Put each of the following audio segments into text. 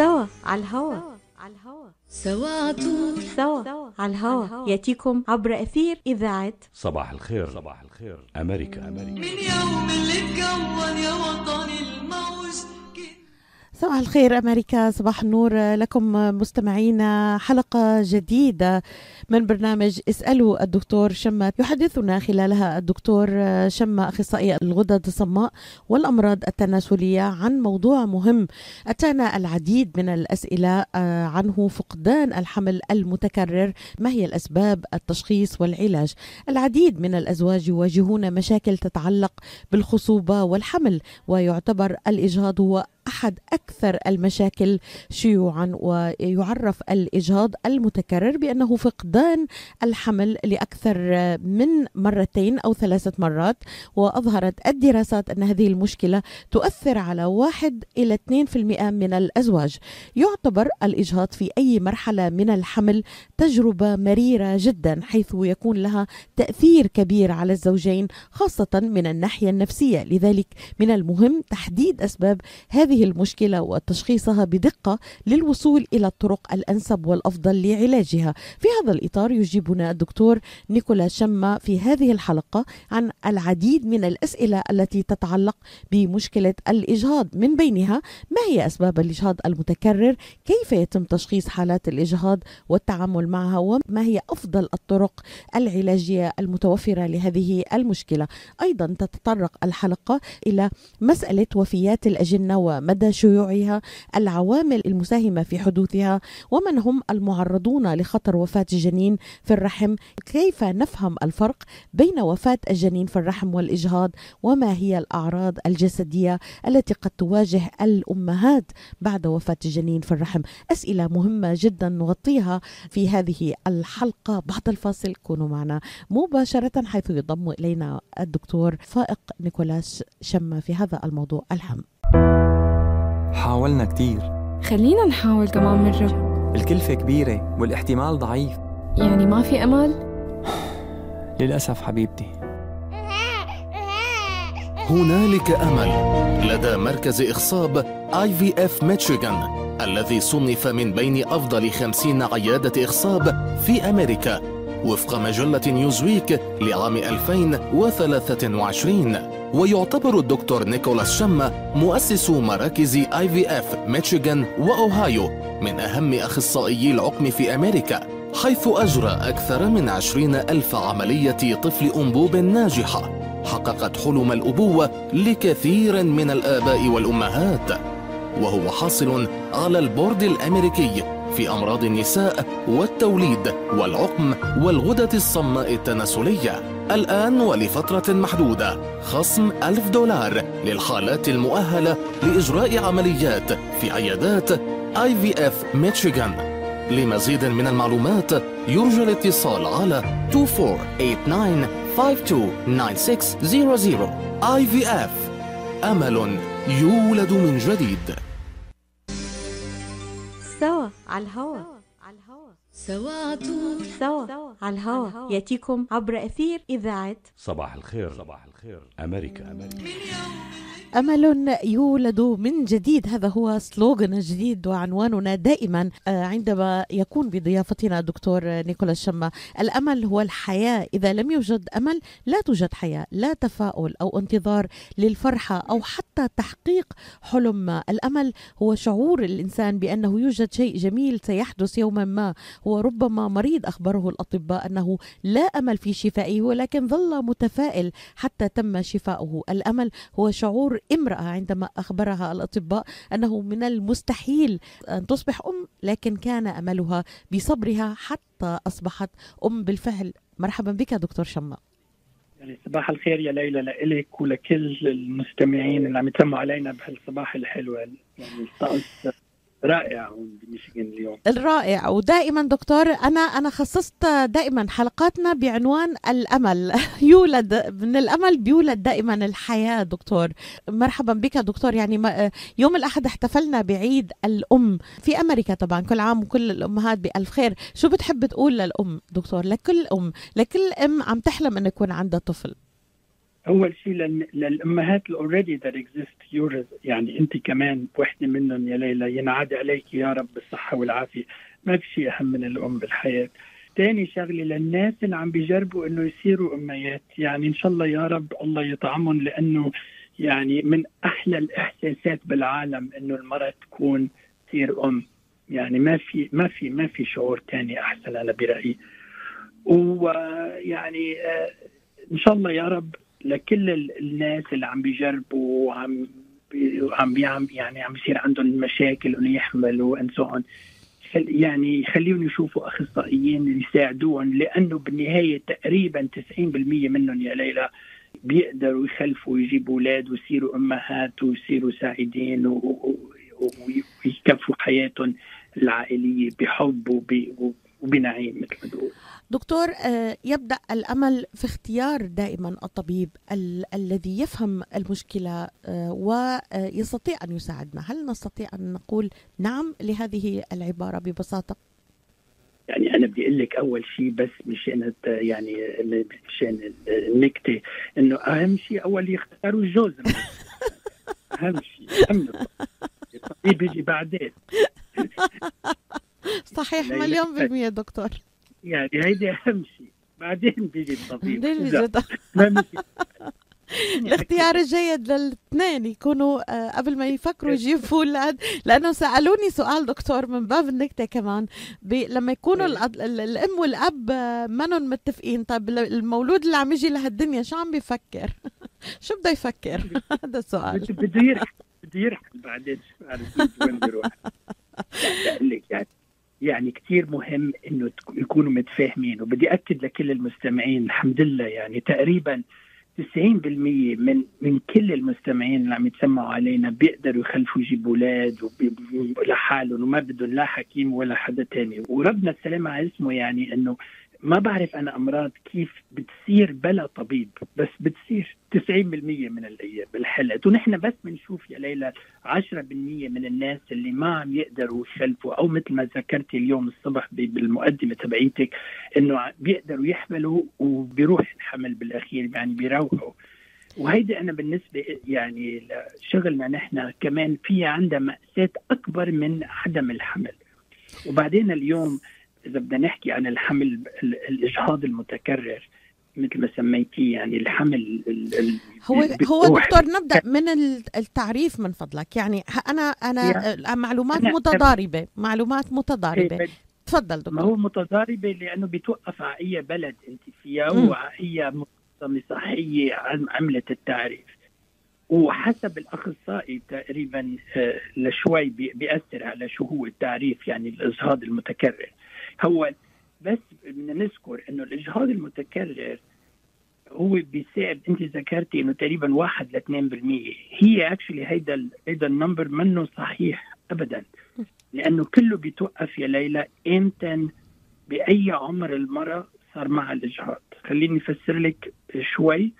سوا على الهوا. على الهوا سوا عطول سوا على الهوا. يأتيكم عبر أثير إذاعة. صباح الخير. صباح الخير. أمريكا. أمريكا. من يوم اللي اتكون يا وطني الموج صباح الخير أمريكا صباح النور لكم مستمعينا. حلقة جديدة من برنامج اسألوا الدكتور شمة يحدثنا خلالها الدكتور شمة أخصائي الغدد الصماء والأمراض التناسلية عن موضوع مهم أتانا العديد من الأسئلة آه، عنه فقدان الحمل المتكرر. ما هي الأسباب؟ التشخيص والعلاج. العديد من الأزواج يواجهون مشاكل تتعلق بالخصوبة والحمل ويعتبر الإجهاض هو أحد أكثر المشاكل شيوعا ويعرف الإجهاض المتكرر بأنه فقدان الحمل لأكثر من مرتين أو ثلاثة مرات وأظهرت الدراسات أن هذه المشكلة تؤثر على واحد إلى 2% من الأزواج. يعتبر الإجهاض في أي مرحلة من الحمل تجربة مريرة جدا حيث يكون لها تأثير كبير على الزوجين خاصة من الناحية النفسية. لذلك من المهم تحديد أسباب هذه المشكلة وتشخيصها بدقة للوصول إلى الطرق الأنسب والأفضل لعلاجها. في هذا الإطار يجيبنا الدكتور نيكولا شما في هذه الحلقة عن العديد من الأسئلة التي تتعلق بمشكلة الإجهاض. من بينها ما هي أسباب الإجهاض المتكرر؟ كيف يتم تشخيص حالات الإجهاض والتعامل معها؟ وما هي أفضل الطرق العلاجية المتوفرة لهذه المشكلة؟ أيضا تتطرق الحلقة إلى مسألة وفيات الأجنة ومدى شيوعها العوامل المساهمة في حدوثها ومن هم المعرضون لخطر وفاة الجنين في الرحم؟ كيف نفهم الفرق بين وفاة الجنين في الرحم والإجهاض؟ وما هي الأعراض الجسدية التي قد تواجه الأمهات بعد وفاة الجنين في الرحم؟ أسئلة مهمة جدا نغطيها في هذه الحلقة. بعد الفاصل كونوا معنا مباشرة حيث ينضم إلينا الدكتور فائق نيكولاس شمة في هذا الموضوع الهام حاولنا كتير. خلينا نحاول كمان مرة الكلفة كبيرة والاحتمال ضعيف. يعني ما في أمل؟ للأسف حبيبتي. هنالك أمل. لدى مركز إخصاب IVF ميشيغان الذي صنف من بين أفضل خمسين عيادة إخصاب في أمريكا وفق مجلة نيوزويك لعام 2023 ويعتبر الدكتور نيكولاس شما مؤسس مراكز IVF ميشيغان وأوهايو من أهم أخصائيي العقم في أمريكا حيث أجرى أكثر من عشرين ألف عملية طفل أنبوب ناجحة. حققت حلم الأبوة لكثير من الآباء والأمهات. وهو حاصل على البورد الأمريكي في أمراض النساء والتوليد والعقم والغدة الصماء التناسلية. الآن ولفترة محدودة. خصم ألف دولار للحالات المؤهلة لإجراء عمليات في عيادات IVF ميشيغان لمزيد من المعلومات يرجى الاتصال على 2489 IVF أمل يولد من جديد. سوا على الهوا. سوا عطول سوا على الهوا. يأتيكم عبر أثير إذاعة صباح الخير. صباح الخير. أمريكا. أمريكا. أمل يولد من جديد. هذا هو سلوغن جديد وعنواننا دائما. آه، عندما يكون بضيافتنا الدكتور نيكولاس شما الأمل هو الحياة. إذا لم يوجد أمل لا توجد حياة لا تفاؤل أو انتظار للفرحة أو حتى تحقيق حلم. ما الأمل هو شعور الإنسان بأنه يوجد شيء جميل سيحدث يوما ما هو ربما مريض أخبره الأطباء أنه لا أمل في شفائه ولكن ظل متفائل حتى تم شفاؤه. الأمل هو شعور امرأة عندما أخبرها الأطباء أنه من المستحيل أن تصبح أم لكن كان أملها بصبرها حتى أصبحت أم بالفعل. مرحبا بك دكتور شما. يعني صباح الخير يا ليلى لإلك ولكل المستمعين اللي عم يتسمعوا علينا بهالصباح الحلو. يعني رائع اليوم. الرائع. ودائما دكتور أنا أنا خصصت دائما حلقاتنا بعنوان الأمل. يولد من الأمل بيولد دائما الحياة دكتور. مرحبا بك دكتور. يعني يوم الأحد احتفلنا بعيد الأم. في أمريكا طبعا كل عام وكل الأمهات بألف خير. شو بتحب تقول للأم دكتور؟ لكل أم لكل أم عم تحلم انه يكون عندها طفل. أول شيء لل... للأمهات ال already that exist يعني أنت كمان وحده منهم يا ليلى ينعاد عليك يا رب بالصحه والعافية. ما في شيء أهم من الأم بالحياة. ثاني شغلة للناس اللي عم بيجربوا إنه يصيروا أميات. يعني إن شاء الله يا رب الله يطعمهم لأنه يعني من أحلى الإحساسات بالعالم إنه المرأة تكون تصير أم. يعني ما في ما في ما في شعور ثاني أحسن أنا برأيي. ويعني آه، إن شاء الله يا رب لكل الناس اللي عم بيجربوا وعم عم عم يعني عم يصير عندهم مشاكل انه يحملوا ان سو يعني يخليهم يشوفوا أخصائيين يساعدوهم لأنه بالنهاية تقريبا 90% منهم يا ليلى بيقدروا يخلفوا ويجيبوا أولاد ويصيروا أمهات ويصيروا سعيدين ويكفوا حياتهم العائلية بحب وبنعيم مثل ما بقول دكتور آه، يبدأ الأمل في اختيار دائما الطبيب ال- الذي يفهم المشكلة آه، ويستطيع أن يساعدنا، هل نستطيع أن نقول نعم لهذه العبارة ببساطة؟ يعني أنا بدي أقول لك أول شيء بس مشان يعني مشان النكتة إنه أهم شيء أول يختاروا الجوز. أهم شيء أهم الطبيب بيجي بعدين. صحيح مليون بالمية دكتور. يعني هيدي أهم شيء. بعدين بيجي الطبيب بعدين بيجي مشي الاختيار الجيد للاثنين يكونوا آه، قبل ما يفكروا يجيبوا أولاد. لأنه سألوني سؤال دكتور من باب النكتة كمان. لما يكونوا إيه. الأم والأب آه، منهم متفقين طيب ال- المولود اللي عم يجي لهالدنيا شو عم بيفكر؟ شو بده يفكر؟ هذا السؤال. بده يرحل بده يرحل بعدين. شو عارف وين بيروح؟ يعني؟ يعني كثير مهم إنه يكونوا متفاهمين. وبدي أكد لكل المستمعين الحمد لله يعني تقريبا 90% من من كل المستمعين اللي عم يتسمعوا علينا بيقدروا يخلفوا يجيبوا أولاد لحالهم وما بدهم لا حكيم ولا حدا تاني. وربنا السلامة على اسمه يعني إنه ما بعرف أنا أمراض كيف بتصير بلا طبيب بس بتصير 90% من الأيام بالحلقات ونحن بس بنشوف يا ليلى 10% من الناس اللي ما عم يقدروا يخلفوا أو مثل ما ذكرتي اليوم الصبح بالمقدمة تبعيتك إنه بيقدروا يحملوا وبيروح الحمل بالأخير يعني بيروحوا. وهيدي أنا بالنسبة يعني لشغلنا نحن كمان في عندها مأساة أكبر من عدم الحمل. وبعدين اليوم إذا بدنا نحكي عن الحمل ال- الإجهاض المتكرر مثل ما سميتيه يعني الحمل ال- ال- هو هو دكتور نبدأ من ال- التعريف من فضلك. يعني أنا أنا آه، معلومات أنا- متضاربة معلومات متضاربة. إيه، تفضل ما دكتور هو متضاربة؟ لأنه بتوقف على أي بلد أنت فيها. وعلى أي منظمة صحية عم- عملت التعريف. وحسب الأخصائي تقريبا آه، لشوي بي- بيأثر على شو هو التعريف يعني الإجهاض المتكرر. هو بس بدنا نذكر إنه الإجهاض المتكرر هو بيساعد أنت ذكرتي إنه تقريبا 1 ل 2% هي actually هيدا هيدا ال number منه صحيح ابدا. لأنه كله بيتوقف يا ليلى إمتى بأي عمر المرأة صار معها الإجهاض. خليني أفسر لك شوي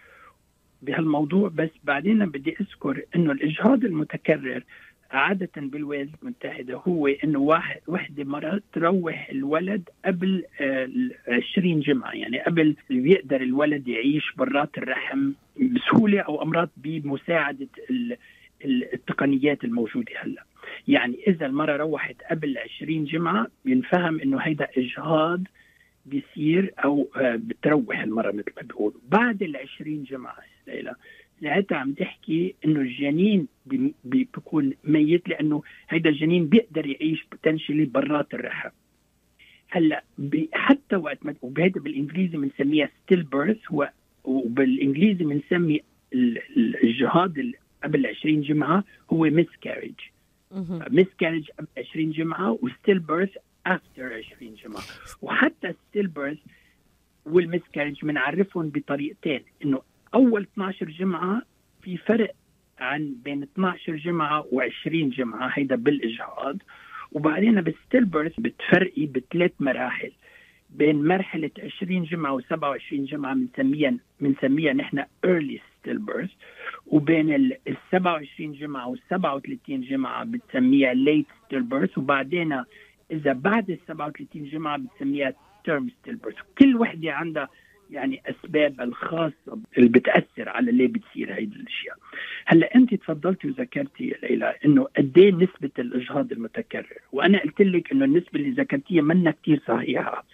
بهالموضوع بس بعدين بدي أذكر إنه الإجهاض المتكرر عادة بالولايات المتحدة هو إنه واحد وحدة مرة تروح الولد قبل آه، ال 20 جمعة يعني قبل بيقدر الولد يعيش برات الرحم بسهولة أو أمراض بمساعدة ال- ال- التقنيات الموجودة هلأ. يعني إذا المرة روحت قبل 20 جمعة بينفهم إنه هيدا إجهاض بيصير أو آه، بتروح المرة مثل ما بيقولوا. بعد ال 20 جمعة ليلى ساعتها عم تحكي إنه الجنين بي- بي- بيكون ميت لأنه هيدا الجنين بيقدر يعيش potentially برات الرحم. هلأ حتى وقت ما وبهيدا بالإنجليزي بنسميها stillbirth وبالإنجليزي بنسمي ال- ال- الجهاض ال- قبل 20 جمعة هو miscarriage مهم. miscarriage قبل 20 جمعة و stillbirth after 20 جمعة. وحتى stillbirth وال miscarriage بنعرفهم بطريقتين إنه أول 12 جمعة في فرق عن بين 12 جمعة و20 جمعة هيدا بالإجهاض. وبعدين بال stillbirth بتفرقي بثلاث مراحل. بين مرحلة 20 جمعة و27 جمعة بنسميها بنسميها نحن early stillbirth وبين ال ال 27 جمعة وال 37 جمعة بتسميها late stillbirth وبعدين إذا بعد ال 37 جمعة بتسميها term stillbirth كل وحدة عندها يعني أسباب الخاصة اللي بتأثر على ليه بتصير هيدي الأشياء. هلأ انت تفضلتي وذكرتي يا ليلى إنه قد إيه نسبة الإجهاض المتكرر وأنا قلت لك إنه النسبة اللي ذكرتيها منا كثير صحيحة.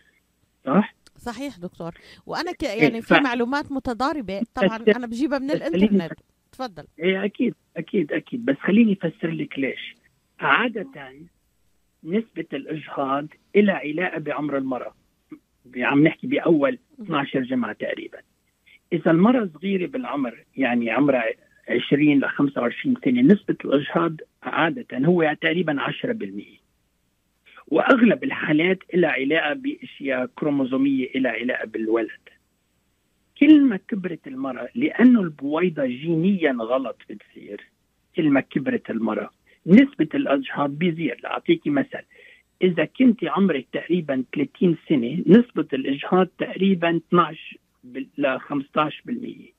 صح؟ صحيح دكتور. وأنا ك... يعني ف- في معلومات متضاربة. طبعا أنا بجيبها من الإنترنت. تفضل. إيه أكيد أكيد أكيد. بس خليني أفسر لك ليش. عادة نسبة الإجهاض إلى علاقة بعمر المرأة. عم نحكي بأول 12 جمعة تقريبا. إذا المراه صغيره بالعمر يعني عمرها 20 ل 25 سنة نسبة الأجهاض عادة هو تقريبا 10% وأغلب الحالات لها علاقة بأشياء كروموزومية لها علاقة بالولد. كل ما كبرت المرأة لأنه البويضة جينيا غلط بتصير كل ما كبرت المرأة نسبة الأجهاض بيزيد. لأعطيكي مثل إذا كنت عمرك تقريبا 30 سنة نسبة الإجهاض تقريبا 12 بال- ل 15%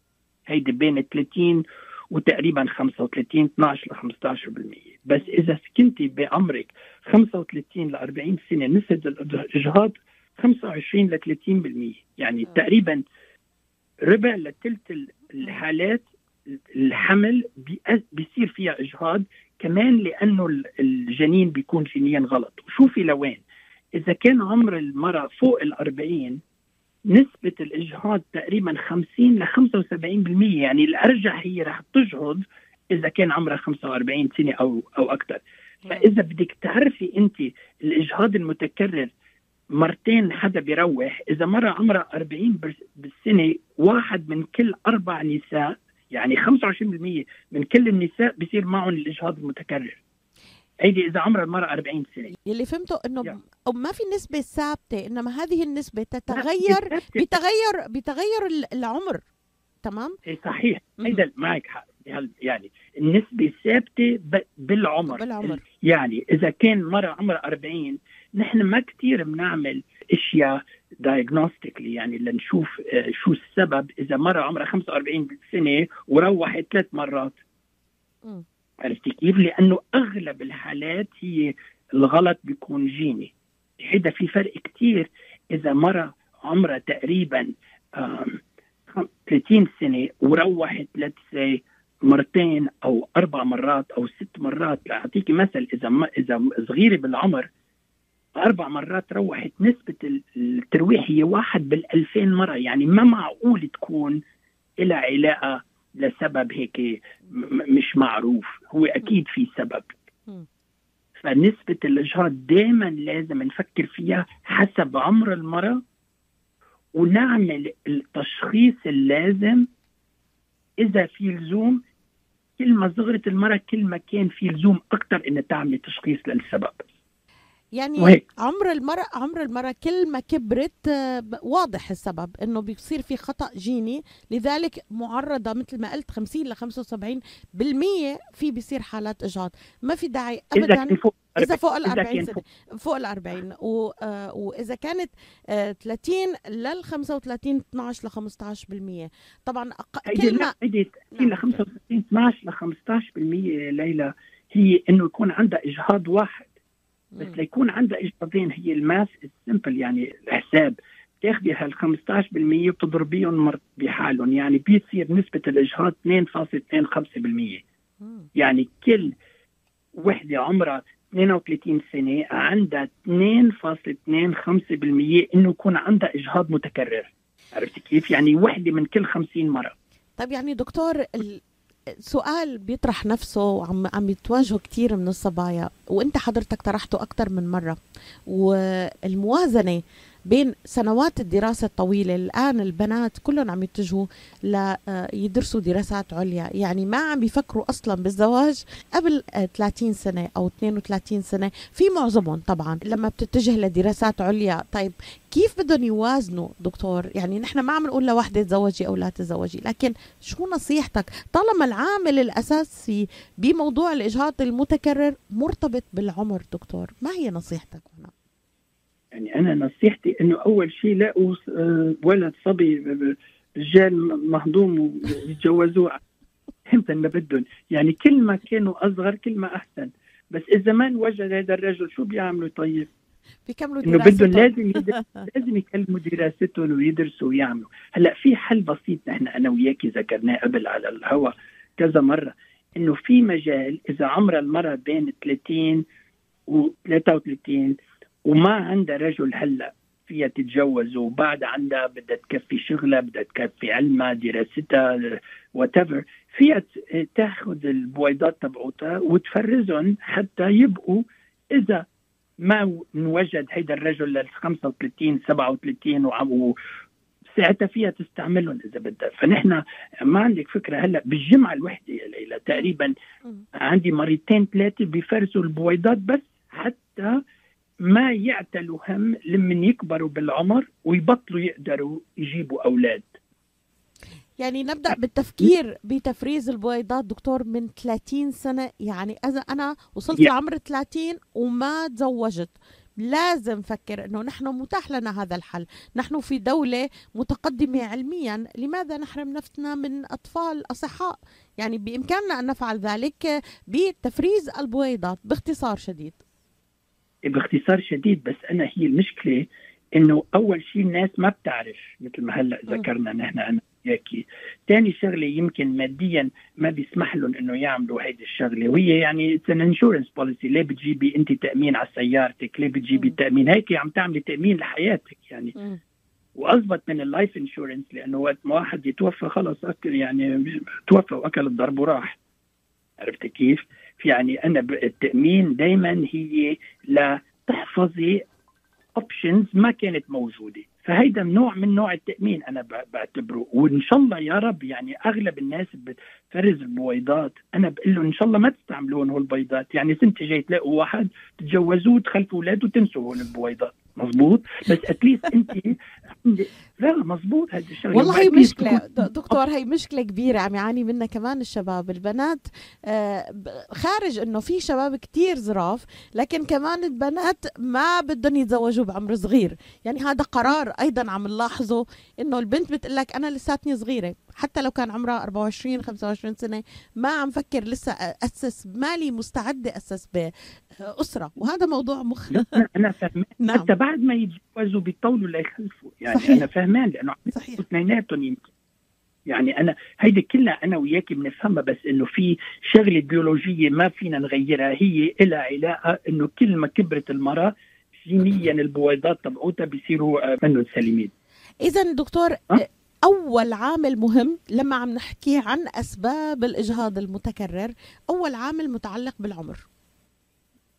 هيدي بين 30 وتقريبا 35 12 ل 15% بس إذا كنت بعمرك 35 ل 40 سنة نسبة الإجهاض 25 ل 30% يعني آه. تقريبا ربع لثلث ال- الحالات الحمل بيصير فيها إجهاض كمان لأنه ال- الجنين بيكون جينيا غلط. وشوفي لوين. إذا كان عمر المرأة فوق ال 40 نسبة الإجهاض تقريبا 50 ل 75% يعني الأرجح هي رح تجهض إذا كان عمرها 45 سنة أو أو أكثر فإذا بدك تعرفي أنت الإجهاض المتكرر مرتين حدا بيروح إذا مرة عمرها 40 بس- بالسنة واحد من كل أربع نساء يعني 25% من كل النساء بيصير معهم الإجهاض المتكرر. هيدي إذا عمر المرأة 40 سنة. يلي فهمته إنه. أو ما في نسبة ثابتة إنما هذه النسبة تتغير بتغير بتغير ال- العمر. تمام؟ إيه صحيح. هيدا معك حق. يعني النسبة ثابتة ب- بالعمر. بالعمر. يعني إذا كان مرة عمرها 40 نحن ما كثير بنعمل أشياء دايجنوستيكلي يعني لنشوف آه، شو السبب إذا مرة عمرها 45 سنة وروحت ثلاث مرات. عرفتي كيف؟ لأنه أغلب الحالات هي الغلط بيكون جيني هيدا في فرق كتير إذا مرة عمرها تقريبا آم، خم- 30 سنة وروحت لتسي مرتين أو أربع مرات أو ست مرات لأعطيكي مثل إذا ما إذا صغيرة بالعمر أربع مرات روحت نسبة ال- الترويح هي واحد بالألفين مرة. يعني ما معقول تكون لها علاقة لسبب هيك مش معروف. هو أكيد في سبب. فنسبة الإجهاض دائما لازم نفكر فيها حسب عمر المرأة ونعمل التشخيص اللازم. إذا في لزوم كل ما صغرت المرأة كل ما كان في لزوم أكثر إنها تعمل تشخيص للسبب. يعني. عمر المرأة عمر المرأة كل ما كبرت آه، واضح السبب إنه بيصير في خطأ جيني. لذلك معرضة مثل ما قلت 50 ل 75% في بيصير حالات إجهاض. ما في داعي إذا ابدا. فوق إذا فوق ال إذا 40 كان سنة. فوق. ال 40 و... آه، وإذا كانت آه، 30 لل 35 12 ل 15% طبعا أق... كل ما هيدي نعم. ل 65 12 ل 15% ليلى هي إنه يكون عندها إجهاض واحد. بس. ليكون عندها اجهاضين هي الماس السمبل يعني الحساب تاخذي هال 15% وتضربيهم مر- بحالهم يعني بيصير نسبة الإجهاض 2.25% مم. يعني كل وحدة عمرها 32 سنة عندها 2.25% إنه يكون عندها إجهاض متكرر عرفتي كيف؟ يعني وحدة من كل 50 مرة طيب يعني دكتور ال- سؤال بيطرح نفسه وعم عم يتواجهه كثير من الصبايا وإنت حضرتك طرحته أكثر من مرة. والموازنة بين سنوات الدراسة الطويلة. الآن البنات كلهم عم يتجهوا ليدرسوا دراسات عليا. يعني ما عم بيفكروا أصلا بالزواج قبل آه، 30 سنة أو 32 سنة. في معظمهم طبعا لما بتتجه لدراسات عليا. طيب كيف بدهم يوازنوا دكتور؟ يعني نحن ما عم نقول لوحدة تزوجي أو لا تزوجي لكن شو نصيحتك؟ طالما العامل الأساسي بموضوع الإجهاض المتكرر مرتبط بالعمر دكتور ما هي نصيحتك هنا؟ يعني أنا نصيحتي أنه أول شيء لاقوا آه، ولد صبي ب- رجال مهضوم ويتجوزوه إمتى ما بدهم. يعني كل ما كانوا أصغر كل ما أحسن. بس اذا ما انوجد هذا الرجل شو بيعملوا طيب؟ بيكملوا إنه بدهم دراستهم. لازم لازم يكملوا دراستهم ويدرسوا ويعملوا. هلأ في حل بسيط نحن أنا وياكي ذكرناه قبل على الهواء كذا مرة. إنه في مجال إذا عمر المرأة بين 30 و 33 وما عندها رجل هلا فيها تتجوز وبعد عندها بدها تكفي شغلها بدها تكفي علمها دراستها وات فيها تاخذ البويضات تبعوتها وتفرزهم حتى يبقوا إذا ما انوجد هيدا الرجل لل 35 37 وعم و- ساعتها فيها تستعملهم إذا بدها فنحن ما عندك فكرة هلا بالجمعة الوحدة يا ليلى تقريبا. عندي مريتين ثلاثة بيفرزوا البويضات بس حتى ما يعتلوا هم لمن يكبروا بالعمر ويبطلوا يقدروا يجيبوا أولاد. يعني نبدأ بالتفكير بتفريز البويضات دكتور من 30 سنة. يعني إذا أنا وصلت يا. لعمر 30 وما تزوجت. لازم فكر إنه نحن متاح لنا هذا الحل. نحن في دولة متقدمة علميا. لماذا نحرم نفسنا من أطفال أصحاء؟ يعني بإمكاننا أن نفعل ذلك بتفريز البويضات باختصار شديد. باختصار شديد بس أنا هي المشكلة إنه أول شيء الناس ما بتعرف مثل ما هلأ. ذكرنا نحن أنا وياكي ثاني شغلة يمكن ماديا ما بيسمح لهم إنه يعملوا هيدي الشغلة وهي يعني it's an insurance policy ليه بتجيبي أنت تأمين على سيارتك ليه بتجيبي. تأمين هيك عم تعملي تأمين لحياتك يعني مم. واضبط من ال life insurance لأنه وقت ما واحد يتوفى خلص اكل يعني توفى وأكل الضرب وراح عرفت كيف؟ يعني أنا التأمين دائما هي لتحفظي options ما كانت موجودة. فهيدا نوع من نوع التأمين أنا بعتبره. وإن شاء الله يا رب يعني أغلب الناس بتفرز البويضات أنا بقول لهم إن شاء الله ما تستعملون هول البيضات. يعني سنتي جاي تلاقوا واحد تتجوزوه وتخلفوا أولاد وتنسوا هول البويضات مزبوط بس اتليست انت لا مزبوط هذا الشغله والله هي د- دكتور هي مشكلة كبيرة عم يعاني منها كمان الشباب البنات. آه، خارج إنه في شباب كتير زراف لكن كمان البنات ما بدهم يتزوجوا بعمر صغير. يعني هذا قرار أيضا عم نلاحظه إنه البنت بتقول لك أنا لساتني صغيرة. حتى لو كان عمرها 24 25 سنة ما عم فكر لسه أسس مالي مستعدة أسس بأسرة. وهذا موضوع مخ أنا فهمان نعم. حتى بعد ما يتجوزوا بيطولوا ليخلفوا يعني صحيح. أنا فهمان لأنه صحيح. اثنيناتهم يمكن. يعني أنا هيدي كلها أنا وياك بنفهمها بس إنه في شغلة بيولوجية ما فينا نغيرها. هي لها علاقة إنه كل ما كبرت المرأة جينيا البويضات تبعوتها بيصيروا آه، منهم سليمين. اذا دكتور أه؟ أول عامل مهم لما عم نحكي عن أسباب الإجهاض المتكرر أول عامل متعلق بالعمر.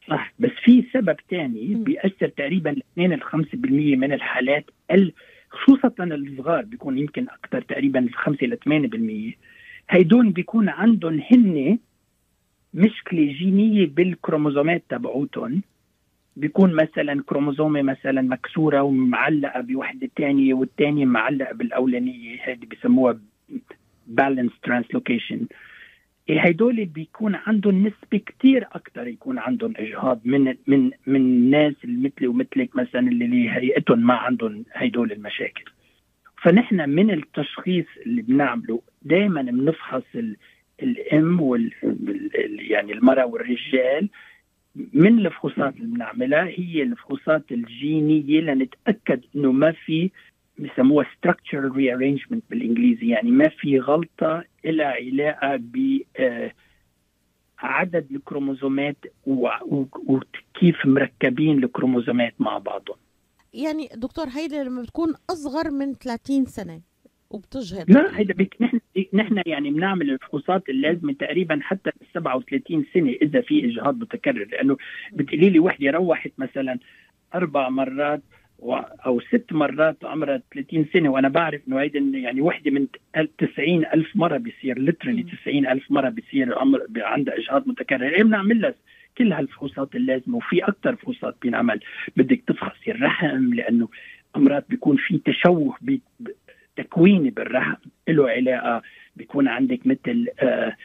صح بس في سبب ثاني. بيأثر تقريبا 2 ل 5% من الحالات ال- خصوصا الصغار بيكون يمكن أكثر تقريبا 5 ل 8% هيدول بيكون عندهم هن مشكلة جينية بالكروموزومات تبعوتهم. بيكون مثلا كروموزومة مثلا مكسورة ومعلقة بوحدة ثانية والثانيه معلقة بالأولانية هذه بسموها balanced translocation هدول بيكون عندهم نسبة كتير أكتر يكون عندهم إجهاض من من من الناس اللي مثلي ومثلك مثلا اللي هيئتهم ما عندهم هدول المشاكل. فنحن من التشخيص اللي بنعمله دائما بنفحص ال الام وال ال- يعني المرأة والرجال من الفحوصات اللي بنعملها هي الفحوصات الجينية لنتأكد إنه ما في بسموها structural rearrangement بالإنجليزي. يعني ما في غلطة لها علاقة ب آه، عدد الكروموزومات وكيف مركبين الكروموزومات مع بعضهم. يعني دكتور هيدا لما بتكون أصغر من 30 سنة وبتجهض. لا هيدا بك نحن نحن يعني بنعمل الفحوصات اللازمة تقريبا حتى ال 37 سنة إذا في إجهاض متكرر لأنه بتقولي لي وحدة روحت مثلا أربع مرات و- أو ست مرات عمرها 30 سنة وأنا بعرف إنه هيدا يعني وحدة من 90 ألف مرة بيصير ليترلي 90 ألف مرة بيصير عمر عندها إجهاض متكرر. إيه بنعمل لها كل هالفحوصات اللازمة؟ وفي أكثر فحوصات بينعمل بدك تفحصي الرحم لأنه أمراض بيكون في تشوه بي- تكويني بالرحم له علاقة بيكون عندك مثل آه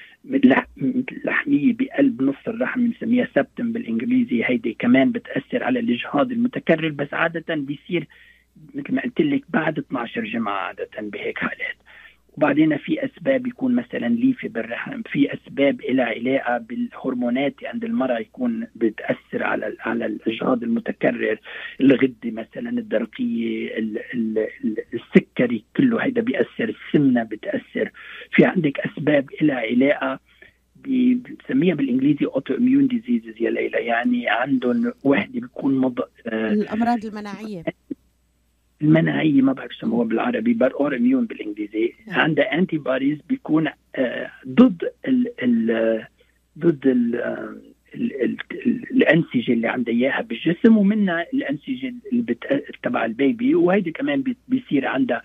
لحمية بقلب نص الرحم بنسميها سبتم بالإنجليزي. هيدي كمان بتأثر على الإجهاض المتكرر بس عادة بيصير مثل ما قلت لك بعد 12 جمعة عادة بهيك حالات. وبعدين في أسباب يكون مثلا ليفه بالرحم في أسباب لها علاقة بالهرمونات عند المرأة يكون بتأثر على على الاجهاض المتكرر الغده مثلا الدرقية ال- ال- ال- السكري كله هيدا بيأثر السمنة بتأثر. في عندك أسباب لها علاقة بنسميها بالإنجليزي autoimmune diseases يا ليلى يعني عندهم وحدة بيكون مض... آه، الأمراض المناعية. المناعيه ما بعرف شو بالعربي بر اور اميون بالإنجليزي. عندها انتي بوديز بيكون آه، ضد ال ال ضد ال ال- ال- ال- الأنسجة اللي عندها إياها بالجسم ومنها الأنسجة اللي. تبع البيبي وهيدي كمان بيصير عندها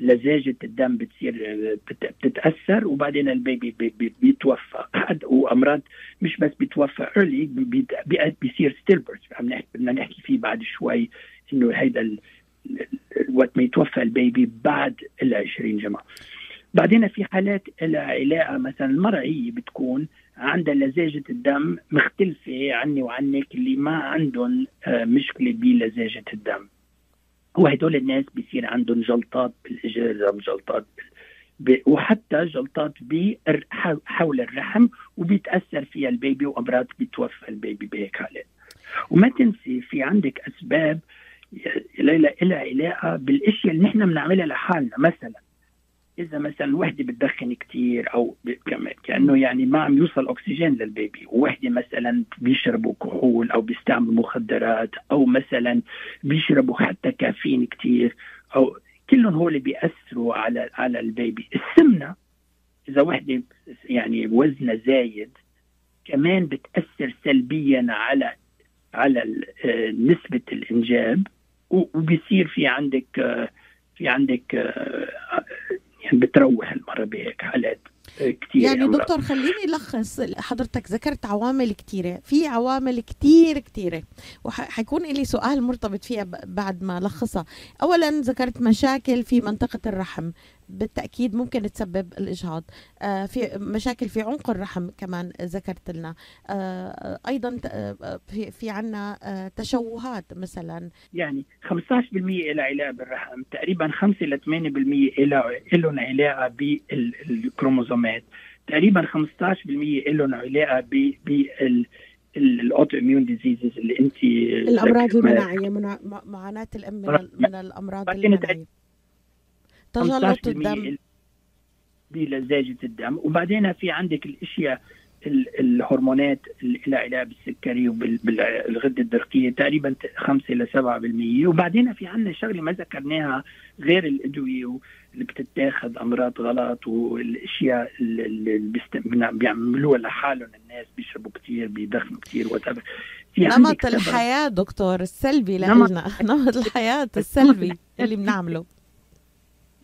لزاجة الدم بتصير آه، بت- بتتأثر وبعدين البيبي بي- بي- بيتوفى حد وأمراض مش بس بيتوفى early بيصير stillbirth عم نحكي بدنا نحكي فيه بعد شوي إنه هيدا وقت ما يتوفى ال baby بعد ال 20 جمعة بعدين في حالات علاقه مثلا المراه هي بتكون عندها لزاجة الدم مختلفة عني وعنك اللي ما عندهم آه، مشكلة بلزاجة الدم وهدول الناس بيصير عندهم جلطات بالاجهزه وجلطات ب... وحتى جلطات. حول الرحم وبيتأثر فيها البيبي وأمراض بيتوفى البيبي بهيك حالات وما تنسي في عندك أسباب ليلى لها علاقة بالإشياء اللي نحن بنعملها لحالنا. مثلا إذا مثلا وحدة بتدخن كثير أو كأنه يعني ما عم يوصل أكسجين للبيبي. ووحده مثلا بيشربوا كحول أو بيستعملوا مخدرات أو مثلا بيشربوا حتى كافيين كثير أو كلهم هول بيأثروا على على البيبي. السمنة إذا وحدة يعني وزنها زايد كمان بتأثر سلبيا على على آه، نسبة الإنجاب. وبيصير في عندك في عندك يعني بتروح المرة بهيك حالات كثير يعني دكتور خليني لخص حضرتك ذكرت عوامل كتيرة في عوامل كتير كتيرة وحيكون لي سؤال مرتبط فيها بعد ما لخصها. أولا ذكرت مشاكل في منطقة الرحم. بالتأكيد ممكن تسبب الإجهاض. آه في مشاكل في عنق الرحم كمان ذكرت لنا. آه آه، في, في عنا آه تشوهات مثلا. يعني 15% لها علاقة بالرحم تقريبا 5 ل 8% لها- لهم علاقة بالكروموزومات. تقريبا 15% لهم علاقة ب بال ال autoimmune diseases اللي انت الأمراض المناعية منع- مع- معاناة الأم من, من الأمراض بعدين المناعية. تجلط الدم. بلزاجة الدم. وبعدين في عندك الأشياء ال- الهرمونات اللي لها علاقه بالسكري وبالغده الدرقية تقريبا 5 ل 7% وبعدين في عندنا شغلة ما ذكرناها غير الأدوية اللي بتتاخذ أمراض غلط والأشياء اللي بيعملوها لحالهم الناس بيشربوا كثير بيدخنوا كثير whatever. في نمط الحياة دكتور السلبي لنا نمط الحياة السلبي اللي بنعمله.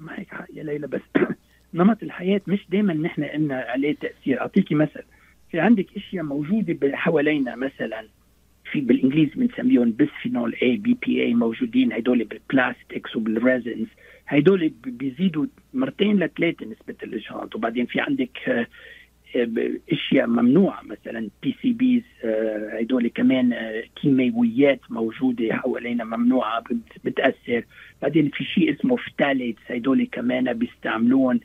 معك حق يا ليلى بس نمط الحياة مش دائما نحن إلنا عليه تأثير. أعطيكي مثل في عندك أشياء موجودة حوالينا مثلا في بالإنجليزي بنسميهم bisphenol A BPA موجودين هدول بال plastics وبال resins هدول بيزيدوا مرتين لثلاثة نسبة الإجهاض وبعدين في عندك آه، أشياء ممنوعة. مثلا PCBs هدول كمان آه، كيماويات موجودة حوالينا ممنوعة بت- بتأثر. بعدين في شيء اسمه phthalates هدول كمان بيستعملون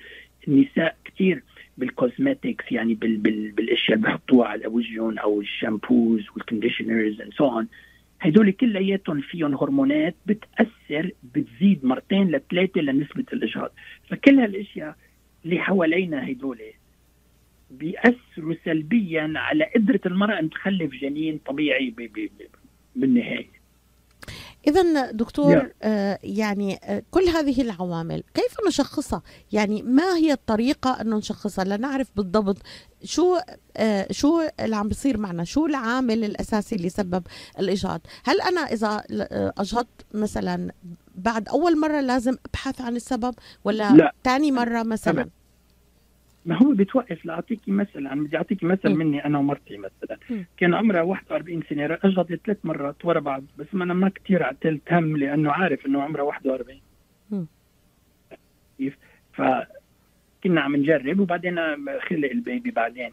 النساء كثير بال cosmetics يعني بال بال بالأشياء اللي بحطوها على وجههم أو ال shampoos وال conditioners and so on هدول كلياتهم فيهم هرمونات بتأثر بتزيد مرتين لثلاثة لنسبة الاجهاض فكل هالأشياء اللي حوالينا هدول بيأثروا سلبيا على قدرة المرأة أن تخلف جنين طبيعي ب- ب- ب- بالنهاية إذا دكتور. آه يعني آه كل هذه العوامل كيف نشخصها؟ يعني ما هي الطريقة أنه نشخصها لنعرف بالضبط شو آه شو اللي عم بيصير معنا؟ شو العامل الأساسي اللي سبب الإجهاض؟ هل أنا إذا أجهضت مثلا بعد أول مرة لازم أبحث عن السبب ولا لا. تاني مرة مثلا؟ أبد. ما هو بتوقف لأعطيكي مثل عم بدي أعطيكي مثل. مني أنا ومرتي مثلا. كان عمرها 41 سنة اجهضت ثلاث مرات ورا بعض بس ما أنا ما كثير عتلت هم لأنه عارف إنه عمرها 41 م. كيف فكنا عم نجرب وبعدين خلق البيبي بعدين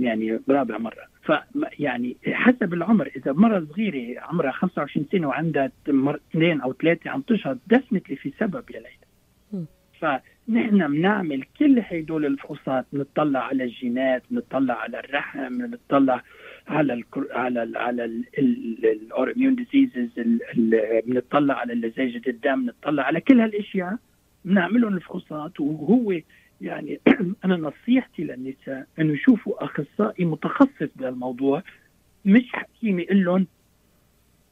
يعني رابع مرة ف يعني حسب العمر إذا مرة صغيرة عمرها 25 سنة وعندها اثنين أو ثلاثة عم تجهض definitely في سبب يا ليلى. ف نحن بنعمل كل هدول الفحوصات بنطلع على الجينات بنطلع على الرحم بنطلع على ال على ال على ال autoimmune diseases بنطلع على لزاجه الدم بنطلع على كل هالأشياء بنعملهم الفحوصات. وهو يعني أنا نصيحتي للنساء إنه يشوفوا أخصائي متخصص بهالموضوع مش حكيم يقول لهم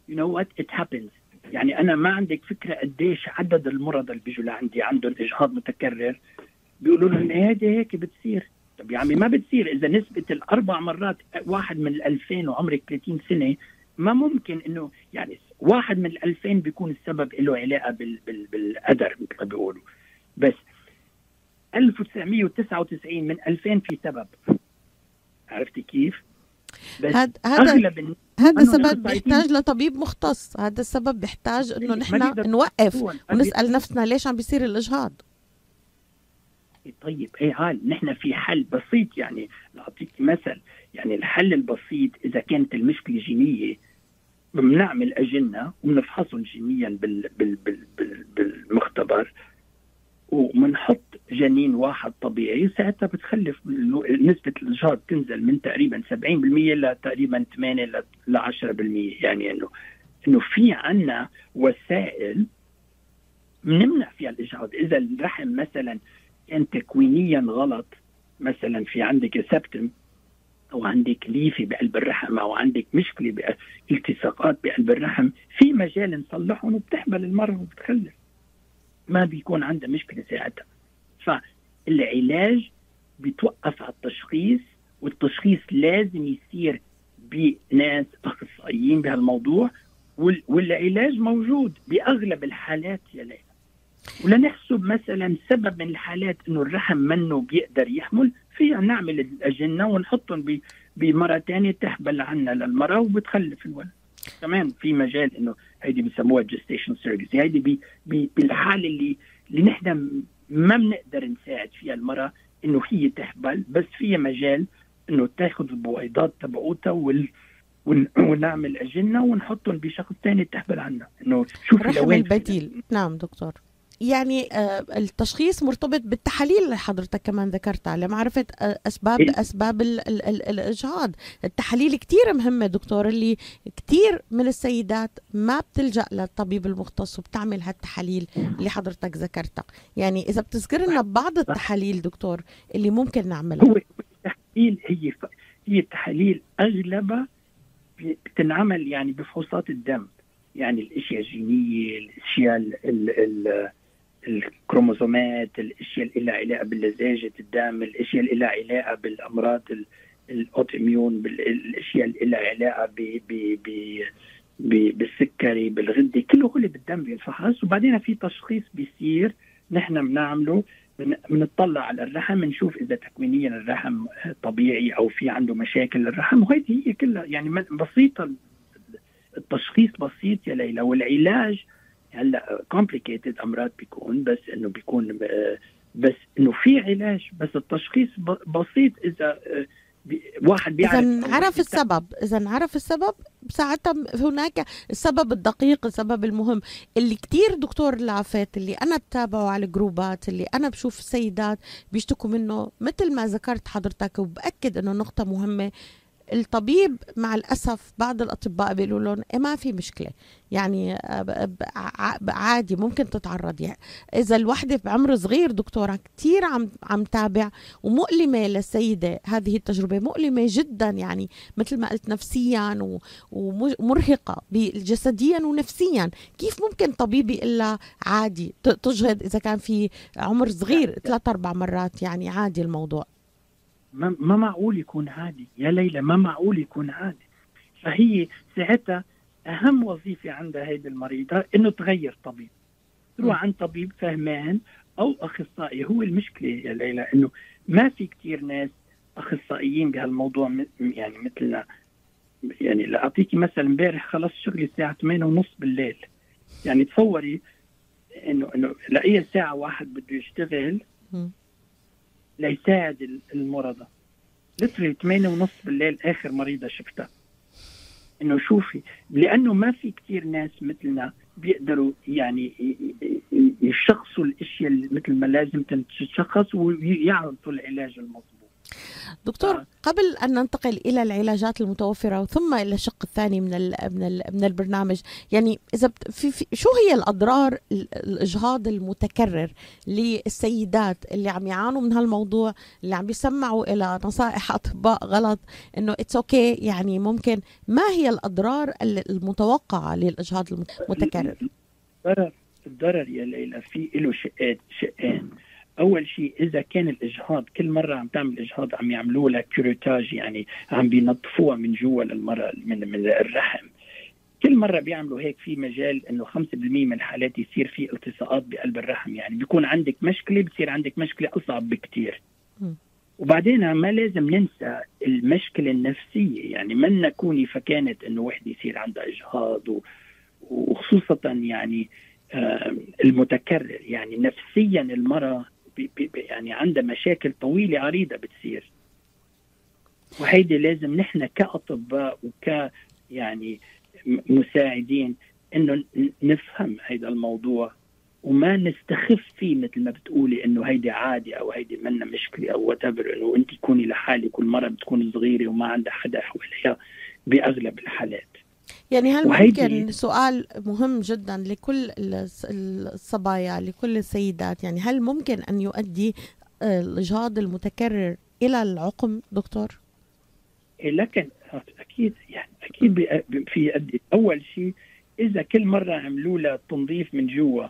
you know what it happens. يعني أنا ما عندك فكرة قديش عدد المرضى اللي بيجوا لعندي عندهم إجهاض متكرر. بيقولوا لهم هيدي هيك بتصير. طب يا عمي ما بتصير. إذا نسبة الأربع مرات واحد من ال2000 وعمرك 30 سنة ما ممكن إنه يعني واحد من ال2000 بيكون السبب له علاقة بال بال بالقدر مثل ما بيقولوا. بس 1999 من 2000 في سبب. عرفتي كيف؟ هذا هذا هذا السبب بيحتاج لطبيب مختص. هذا السبب بيحتاج إنه نحن نوقف ونسأل نفسنا ليش عم بيصير الإجهاض. طيب إيه هال نحن في حل بسيط يعني. لأعطيك مثل يعني الحل البسيط إذا كانت المشكلة جينية بنعمل أجنة وبنفحصهم جينيا بال بال بال بال بالمختبر. وبنحط جنين واحد طبيعي ساعتها بتخلف نسبة الإجهاض تنزل من تقريبا 70% لتقريبا 8 ل 10% يعني انه إنه في عنا وسائل بنمنع فيها الإجهاض إذا الرحم مثلا كان تكوينيا غلط مثلا في عندك سبتم أو عندك ليفه بقلب الرحم أو عندك مشكلة بالتصاقات بقلب الرحم في مجال نصلحهم وبتحمل المراه وبتخلف. ما بيكون عندها مشكلة ساعتها فالعلاج بيتوقف على التشخيص والتشخيص لازم يصير بناس أخصائيين بهالموضوع والعلاج موجود بأغلب الحالات يا ليلى. ولنحسب مثلا سبب من الحالات إنه الرحم منو بيقدر يحمل فينا نعمل الأجنة ونحطهم بمرة ثانية تحبل عنا للمراه وبتخلف الولد. كمان في مجال إنه هيدي بسموها gestational surrogacy هيدي بالحالة اللي اللي نحن ما بنقدر نساعد فيها المرأة إنه هي تحبل بس فيها مجال إنه تاخذ البويضات تبعوتها وال ونعمل أجنة ونحطهم بشخص ثاني تحبل عنا. إنه شوفي لوين البديل. نعم دكتور. يعني آه، التشخيص مرتبط بالتحاليل اللي حضرتك كمان ذكرتها لمعرفة آه، أسباب إيه؟ أسباب الإجهاض. التحاليل كتير مهمة دكتور اللي كتير من السيدات ما بتلجأ للطبيب المختص وبتعمل هالتحاليل اللي حضرتك ذكرتها. يعني إذا بتذكر لنا بعض التحاليل دكتور اللي ممكن نعملها. هو التحاليل هي هي التحاليل أغلبها بتنعمل يعني بفحوصات الدم. يعني الأشياء الجينية الأشياء ال ال ال الكروموزومات الأشياء اللي لها علاقة بلزاجه الدم الأشياء اللي لها علاقة بالأمراض ال autoimmune الأشياء اللي لها علاقة ب ب بالسكري بالغدة كله هو بالدم بينفحص وبعدين في تشخيص بيصير نحن بنعمله بنطلع على الرحم بنشوف إذا تكوينيا الرحم طبيعي أو في عنده مشاكل الرحم وهذه هي كلها يعني بسيطة التشخيص بسيط يا ليلى. والعلاج هلا complicated أمراض بيكون بس إنه بيكون آه، بس إنه في علاج بس التشخيص بسيط إذا آه، واحد بيعرف اذا عرف السبب إذا عرف السبب ساعتها هناك السبب الدقيق السبب المهم. اللي كتير دكتور العفات اللي أنا بتابعه على الجروبات اللي أنا بشوف السيدات بيشتكوا منه مثل ما ذكرت حضرتك وبأكد إنه نقطة مهمة الطبيب مع الأسف بعض الأطباء بيقولوا لهم إيه ما في مشكلة. يعني آه، عادي ممكن تتعرضي إذا الوحدة بعمر صغير دكتورة كثير عم عم تابع ومؤلمة للسيدة. هذه التجربة مؤلمة جدا يعني مثل ما قلت نفسيا ومرهقة جسديا ونفسيا. كيف ممكن طبيب يقول لها عادي؟ تجهض إذا كان في عمر صغير ثلاث أربع مرات يعني عادي الموضوع. ما معقول يكون عادي؟ يا ليلى ما معقول يكون عادي؟ فهي ساعتها أهم وظيفة عندها هيدي المريضة إنه تغير طبيب. تروح عند طبيب فهمان أو أخصائي. هو المشكلة يا ليلى إنه ما في كثير ناس أخصائيين بهالموضوع يعني مثلنا. يعني لاعطيكي مثلا إمبارح خلصت شغلي الساعة 8 ونص بالليل. يعني تصوري إنه إنه لأي ساعة واحد بده يشتغل ليساعد المرضى. لتري 8 ونص بالليل آخر مريضة شفتها. إنه شوفي لأنه ما في كثير ناس مثلنا بيقدروا يعني يشخصوا الأشياء مثل ما لازم تتشخص ويعرضوا العلاج المضبوط دكتور آه. قبل أن ننتقل إلى العلاجات المتوفرة ثم إلى الشق الثاني من ال من ال من البرنامج يعني إذا بت- في, في شو هي الأضرار ال- الإجهاض المتكرر للسيدات اللي عم يعانوا من هالموضوع اللي عم بيسمعوا إلى نصائح أطباء غلط إنه it's okay يعني ممكن ما هي الأضرار ال- المتوقعة للإجهاض المتكرر الضرر الضرر يا ليلى في له شقات شقين أول شيء إذا كان الإجهاض كل مرة عم تعمل إجهاض عم يعملوا لها curettage يعني عم بينظفوها من جوا للمراه من من الرحم. كل مرة بيعملوا هيك في مجال إنه 5% من الحالات يصير في التصاقات بقلب الرحم. يعني بيكون عندك مشكلة بتصير عندك مشكلة أصعب بكثير. وبعدين ما لازم ننسى المشكلة النفسية. يعني من نكوني فكانت إنه وحدة يصير عندها إجهاض و- وخصوصا يعني المتكرر. يعني نفسيا المرأة بي بي يعني عندها مشاكل طويلة عريضة بتصير. وهيدي لازم نحن كأطباء وك يعني مساعدين إنه نفهم هذا الموضوع وما نستخف فيه مثل ما بتقولي إنه هيدي عادي أو هيدي منا مشكلة أو وات إنه أنت تكوني لحالك والمراه بتكون صغيرة وما عندها حدا حواليها بأغلب الحالات. يعني هل ممكن سؤال مهم جدا لكل الص- الصبايا لكل السيدات يعني هل ممكن أن يؤدي آه، الإجهاض المتكرر إلى العقم دكتور؟ إيه، لكن أكيد يعني أكيد بي- في يؤدي أول شيء إذا كل مرة عملوا لها تنظيف من جوا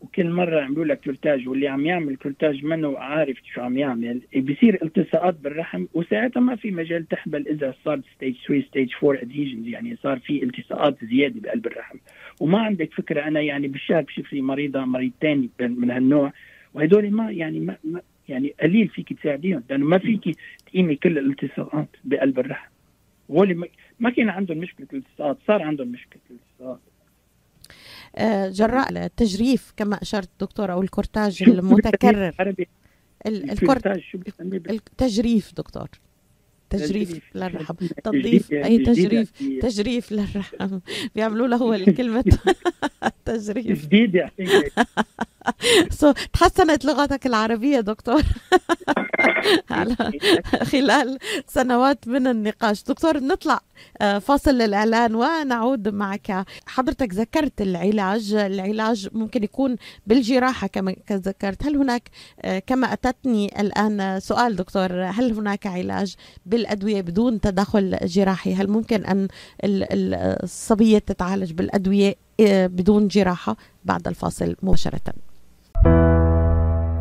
وكل مرة عملوا لها curettage واللي عم يعمل curettage منه عارف شو عم يعمل. بصير التصاقات بالرحم وساعتها ما في مجال تحبل إذا صار stage 3 stage 4 adhesions يعني صار في التصاقات زيادة بقلب الرحم. وما عندك فكرة أنا يعني بالشهر بشوف لي مريضة مريضتين من هالنوع. وهدول ما يعني ما, ما يعني قليل فيك تساعديهم لأنه ما فيك تقيمي كل الالتصاقات بقلب الرحم. وهول ما- كان عندهم مشكلة الالتصاقات صار عندهم مشكلة الالتصاقات آه، جراء التجريف كما أشرت دكتور أو الكورتاج المتكرر. الكورتاج؟ التجريف دكتور. تجريف. للرحم. تنظيف جديد تجريف يعني. تجريف للرحم. بيعملوا له هو الكلمة. تجريف. جديد سو تحسنت لغتك العربية دكتور. على خلال سنوات من النقاش. دكتور نطلع آه، فاصل للإعلان ونعود معك. حضرتك ذكرت العلاج. العلاج ممكن يكون بالجراحة كما ذكرت. هل هناك آه، كما أتتني الآن سؤال دكتور هل هناك علاج بالأدوية بدون تدخل جراحي؟ هل ممكن أن ال- ال- الصبية تتعالج بالأدوية آه، بدون جراحة؟ بعد الفاصل مباشرة.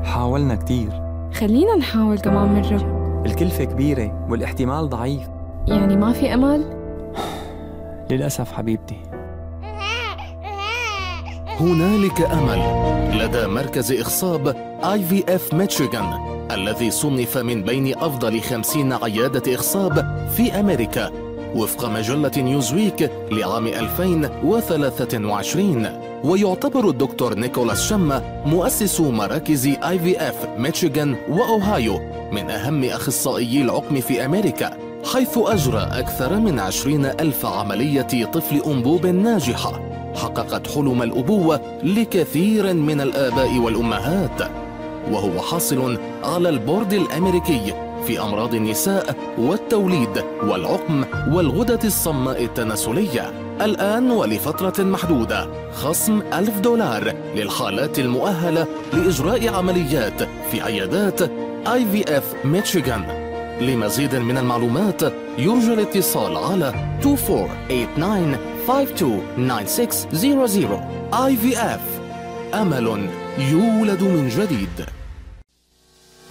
حاولنا كتير. خلينا نحاول كمان مرة الكلفة كبيرة والاحتمال ضعيف. يعني ما في أمل؟ للأسف حبيبتي. هنالك أمل. لدى مركز إخصاب اي في اف ميشيغان الذي صنف من بين أفضل خمسين عيادة إخصاب في أمريكا وفق مجلة نيوزويك لعام 2023 ويعتبر الدكتور نيكولاس شما مؤسس مراكز IVF ميشيغان وأوهايو من أهم أخصائيي العقم في أمريكا حيث أجرى أكثر من عشرين ألف عملية طفل أنبوب ناجحة. حققت حلم الأبوة لكثير من الآباء والأمهات. وهو حاصل على البورد الأمريكي في أمراض النساء والتوليد والعقم والغدة الصماء التناسلية. الآن ولفترة محدودة. خصم ألف دولار للحالات المؤهلة لإجراء عمليات في عيادات IVF ميشيغان لمزيد من المعلومات يرجى الاتصال على 2489 IVF أمل يولد من جديد.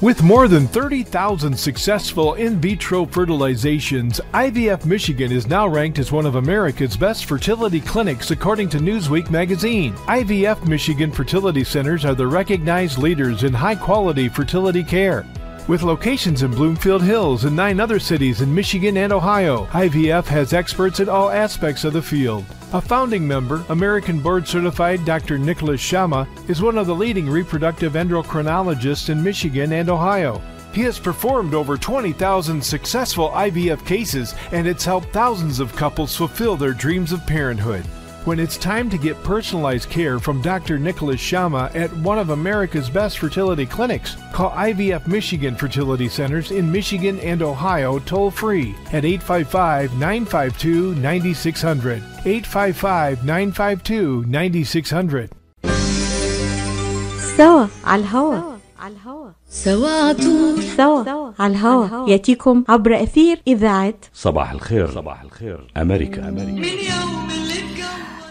With more than 30,000 successful in vitro fertilizations, IVF Michigan is now ranked as one of America's best fertility clinics according to Newsweek magazine. IVF Michigan fertility centers are the recognized leaders in high quality fertility care. With locations in Bloomfield Hills and nine other cities in Michigan and Ohio, IVF has experts in all aspects of the field. A founding member, American board certified Dr. Nicholas Shama, is one of the leading reproductive endocrinologists in Michigan and Ohio. He has performed over 20,000 successful IVF cases and it's helped thousands of couples fulfill their dreams of parenthood When it's time to get personalized care from Dr. Nicholas Shama at one of America's best fertility clinics, call IVF Michigan Fertility Centers in Michigan and Ohio toll free at 855 952 9600. 855 952 9600. سوا على الهوا على الهوا سوا عطول سوا على الهوا ياتيكم عبر اثير اذاعه صباح الخير صباح الخير أمريكا أمريكا من يوم اللي اتجوز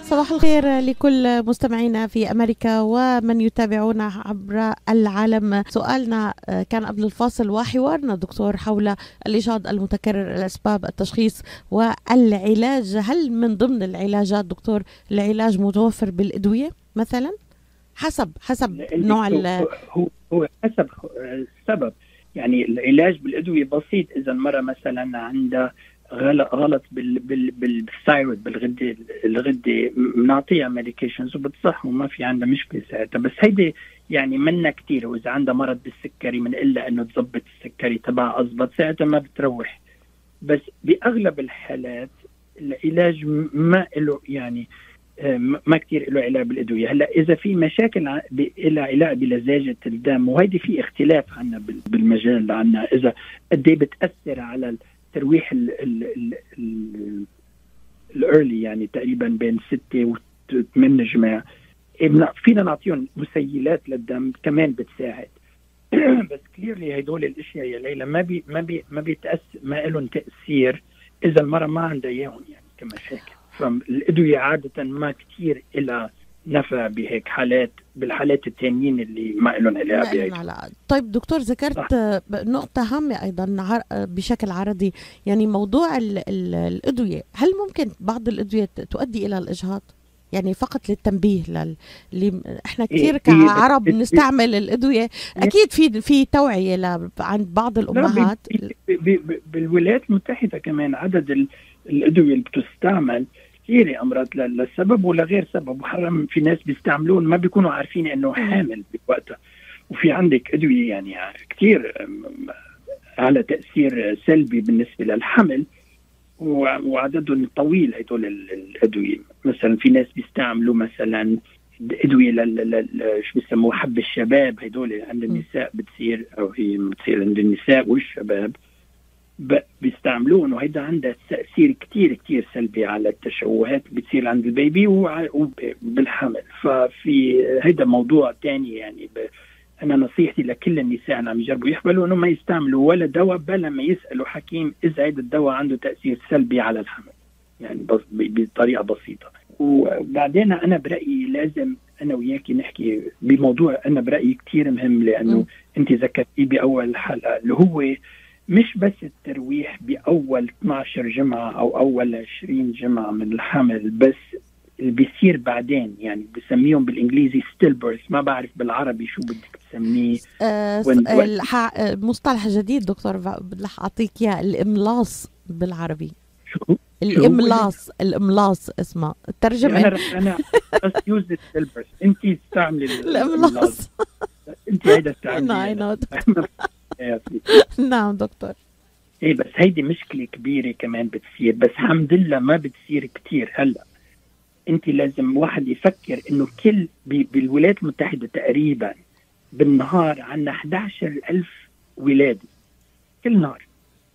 صباح الخير لكل مستمعينا في أمريكا ومن يتابعونا عبر العالم. سؤالنا آه، كان قبل الفاصل وحوارنا دكتور حول الاجهاض المتكرر الاسباب التشخيص والعلاج. هل من ضمن العلاجات دكتور العلاج متوفر بالأدوية مثلا؟ حسب حسب نوع ال- هو هو حسب السبب. يعني العلاج بالأدوية بسيط. إذا المراه مثلا عندها غلط غلط بال بال بال- بال thyroid بالغده الغده بنعطيها medications وبتصح وما في عندها مشكلة ساعتها. بس هيدي يعني منا كثير وإذا عندها مرض بالسكري بنقلها إنه تظبط السكري تبعها انضبط ساعتها ما بتروح. بس بأغلب الحالات العلاج ما له يعني آه، ما كثير له علاج بالأدوية. هلأ إذا في مشاكل لها علاج بلزاجه الدم وهيدي في اختلاف عنا بال- بالمجال عنا. إذا قد إيه بتأثر على الترويح ال ال ال ال الايرلي يعني تقريبا بين ستة وثمان جماع إيه فينا نعطيهم مسيلات للدم كمان بتساعد. بس clearly هدول الأشياء يا ليلى ما بي ما بي ما بيتاثر ما لهم تأثير إذا المرأة ما عندها إياهم يعني كمشاكل فالادويه عادة ما كثير لها نفع بهيك حالات بالحالات التانيين اللي ما لهم علاج ما بهيك. طيب دكتور ذكرت نقطة هامة أيضا عر- آه، بشكل عرضي. يعني موضوع ال ال الأدوية هل ممكن بعض الأدوية ت- تؤدي إلى الإجهاض؟ يعني فقط للتنبيه لل... اللي إحنا إيه، كثير إيه، كعرب إيه، بنستعمل الأدوية. أكيد في في توعية ل... عند بعض لا، الأمهات. ب- ب- ب- بالولايات المتحدة كمان عدد ال- الأدوية اللي بتستعمل كثير أمراض ل- لسبب ولا غير سبب. وحرام في ناس بيستعملون ما بيكونوا عارفين إنه حامل بوقتها. وفي عندك أدوية يعني كثير على تأثير سلبي بالنسبة للحمل وع- وعددهم طويل هدول ال- الأدوية. مثلا في ناس بيستعملوا مثلا أدوية لل- شو بيسموه حب الشباب هدول عند النساء بتصير أو هي بتصير عند النساء والشباب. ب- بيستعملوهم وهيدا عندها تأثير كتير كتير سلبي على التشوهات اللي بتصير عند البيبي وبالحمل. ففي هيدا موضوع تاني يعني ب... أنا نصيحتي لكل النساء اللي عم يجربوا يحملوا إنه ما يستعملوا ولا دواء بلا ما يسألوا حكيم إذا هيدا الدواء عنده تأثير سلبي على الحمل. يعني بس بطريقة بسيطة. وبعدين أنا برأيي لازم أنا وياكي نحكي بموضوع أنا برأيي كتير مهم لأنه. أنت ذكرتيه بأول حلقة اللي هو مش بس الترويح بأول 12 جمعة أو أول 20 جمعة من الحمل بس اللي بيصير بعدين يعني بسميهم بالإنجليزي ستيل بيرث ما بعرف بالعربي شو بدك تسميه. الح... آه، مصطلح جديد دكتور رح أعطيك إياه الإملاص بالعربي. شو؟ الإملاص الإملاص اسمه. الترجمه أنا أنا بس يوز انت استعملي ال- الإملاص. انت هيدا استعملي نعم دكتور. إيه بس هيدي مشكلة كبيرة كمان بتصير بس الحمد لله ما بتصير كتير هلأ. أنت لازم واحد يفكر إنه كل بالولايات المتحدة تقريبا بالنهار عندنا 11 ألف ولادة كل نهار